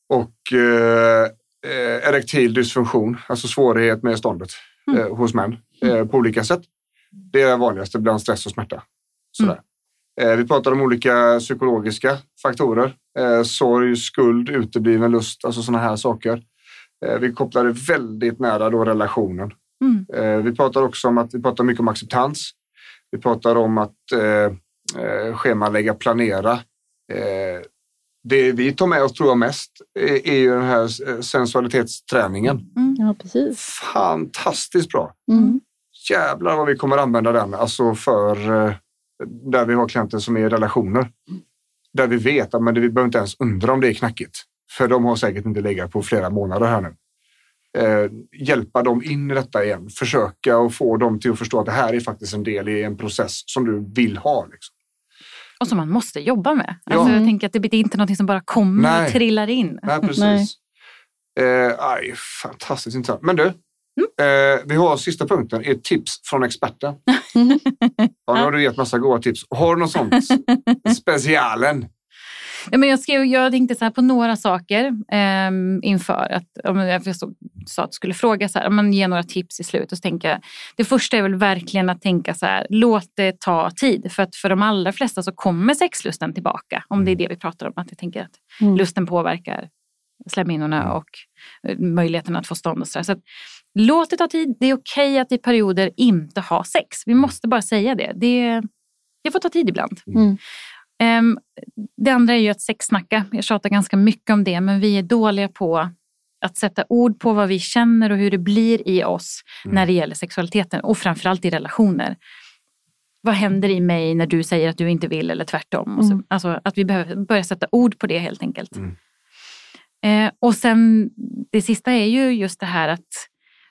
och eh, erektil dysfunktion, alltså svårighet med ståndet eh, hos män eh, på olika sätt. Det är det vanligaste bland stress och smärta. Sådär. Eh, vi pratar om olika psykologiska faktorer. Sorg, skuld, utebliven lust, alltså sådana här saker. Eh, vi kopplar det väldigt nära då relationen. Mm. Eh, vi pratar också om att vi pratar mycket om acceptans. Vi pratar om att eh, eh, schemalägga, planera. Eh, det vi tar med oss tror jag mest är, är ju den här sensualitetsträningen. Ja, precis. Fantastiskt bra. Mm. Jävlar vad vi kommer använda den alltså för eh, där vi har klienter som är i relationer. Där vi vet att men vi behöver inte ens undra om det är knackigt. För de har säkert inte legat på flera månader här nu. Eh, hjälpa dem in i detta igen. Försöka och få dem till att förstå att det här är faktiskt en del i en process som du vill ha. Liksom. Och som man måste jobba med. Ja. Alltså, jag tänker att det är inte något som bara kommer Nej. och trillar in. Nej, precis. Nej. Eh, aj, fantastiskt intressant. Men du, eh, vi har sista punkten, är tips från experten. <laughs> ja, nu har du gett massa goda tips. Har du något sånt? <laughs> Specialen? Ja, men jag, skrev, jag tänkte så här på några saker ehm, inför att jag förstod, sa att skulle fråga så här, om man ger några tips i slutet. Så tänker jag, det första är väl verkligen att tänka så här, låt det ta tid. För att för de allra flesta så kommer sexlusten tillbaka. Om det är det vi pratar om. Att jag tänker att Mm. lusten påverkar slemhinnorna och eh, möjligheten att få stånd och så, så att, Låt det ta tid. Det är okej att i perioder inte ha sex. Vi måste bara säga det. Det, det får ta tid ibland. Mm. Ehm, det andra är ju att sexsnacka. Jag tjatar ganska mycket om det, men vi är dåliga på att sätta ord på vad vi känner och hur det blir i oss när det gäller sexualiteten och framförallt i relationer. Vad händer i mig när du säger att du inte vill eller tvärtom? Och så, Mm. alltså att vi behöver börja sätta ord på det helt enkelt. Mm. Eh, och sen det sista är ju just det här att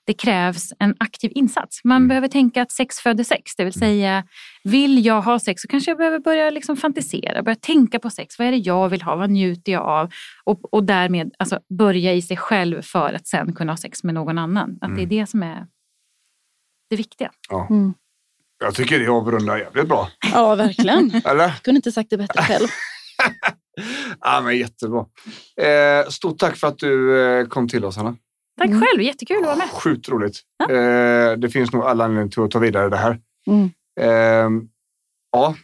det krävs en aktiv insats. Man Mm. behöver tänka att sex föder sex, det vill säga vill jag ha sex så kanske jag behöver börja liksom fantisera, börja tänka på sex. Vad är det jag vill ha? Vad njuter jag av? Och, och därmed alltså, börja i sig själv för att sen kunna ha sex med någon annan. Att det är det som är det viktiga. Mm. Jag tycker det avrundar jävligt bra. Ja, verkligen. Eller? Kunde inte sagt det bättre själv. <laughs> Ja, men jättebra. Eh, stort tack för att du eh, kom till oss, Hanna. Tack Mm. själv, jättekul att vara med. Sjukt roligt. Eh, det finns nog alla anledningar till att ta vidare det här. Mm. Eh, ja.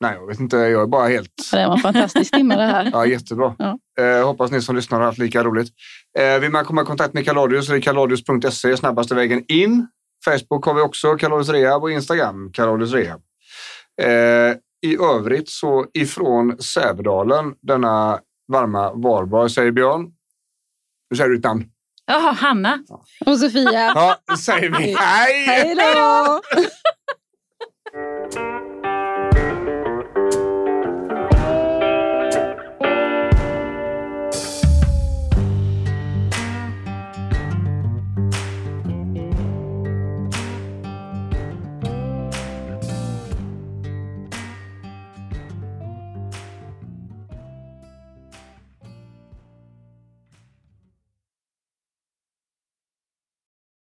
Nej, jag vet inte. Jag är bara helt... Det var en fantastisk timme det här. <laughs> Ja, jättebra. Ja. Eh, hoppas ni som lyssnar har haft lika roligt. Eh, vill man komma i kontakt med Kaladius så är kaladius.se snabbaste vägen in. Facebook har vi också, Kaladius Rehab och Instagram, Kaladius Rehab. Eh, I övrigt så ifrån Sävedalen, denna varma Varberg, säger Björn. Nu säger du ditt namn. Jaha, Hanna. Och Sofia. Ja, säger vi hej! Hej då!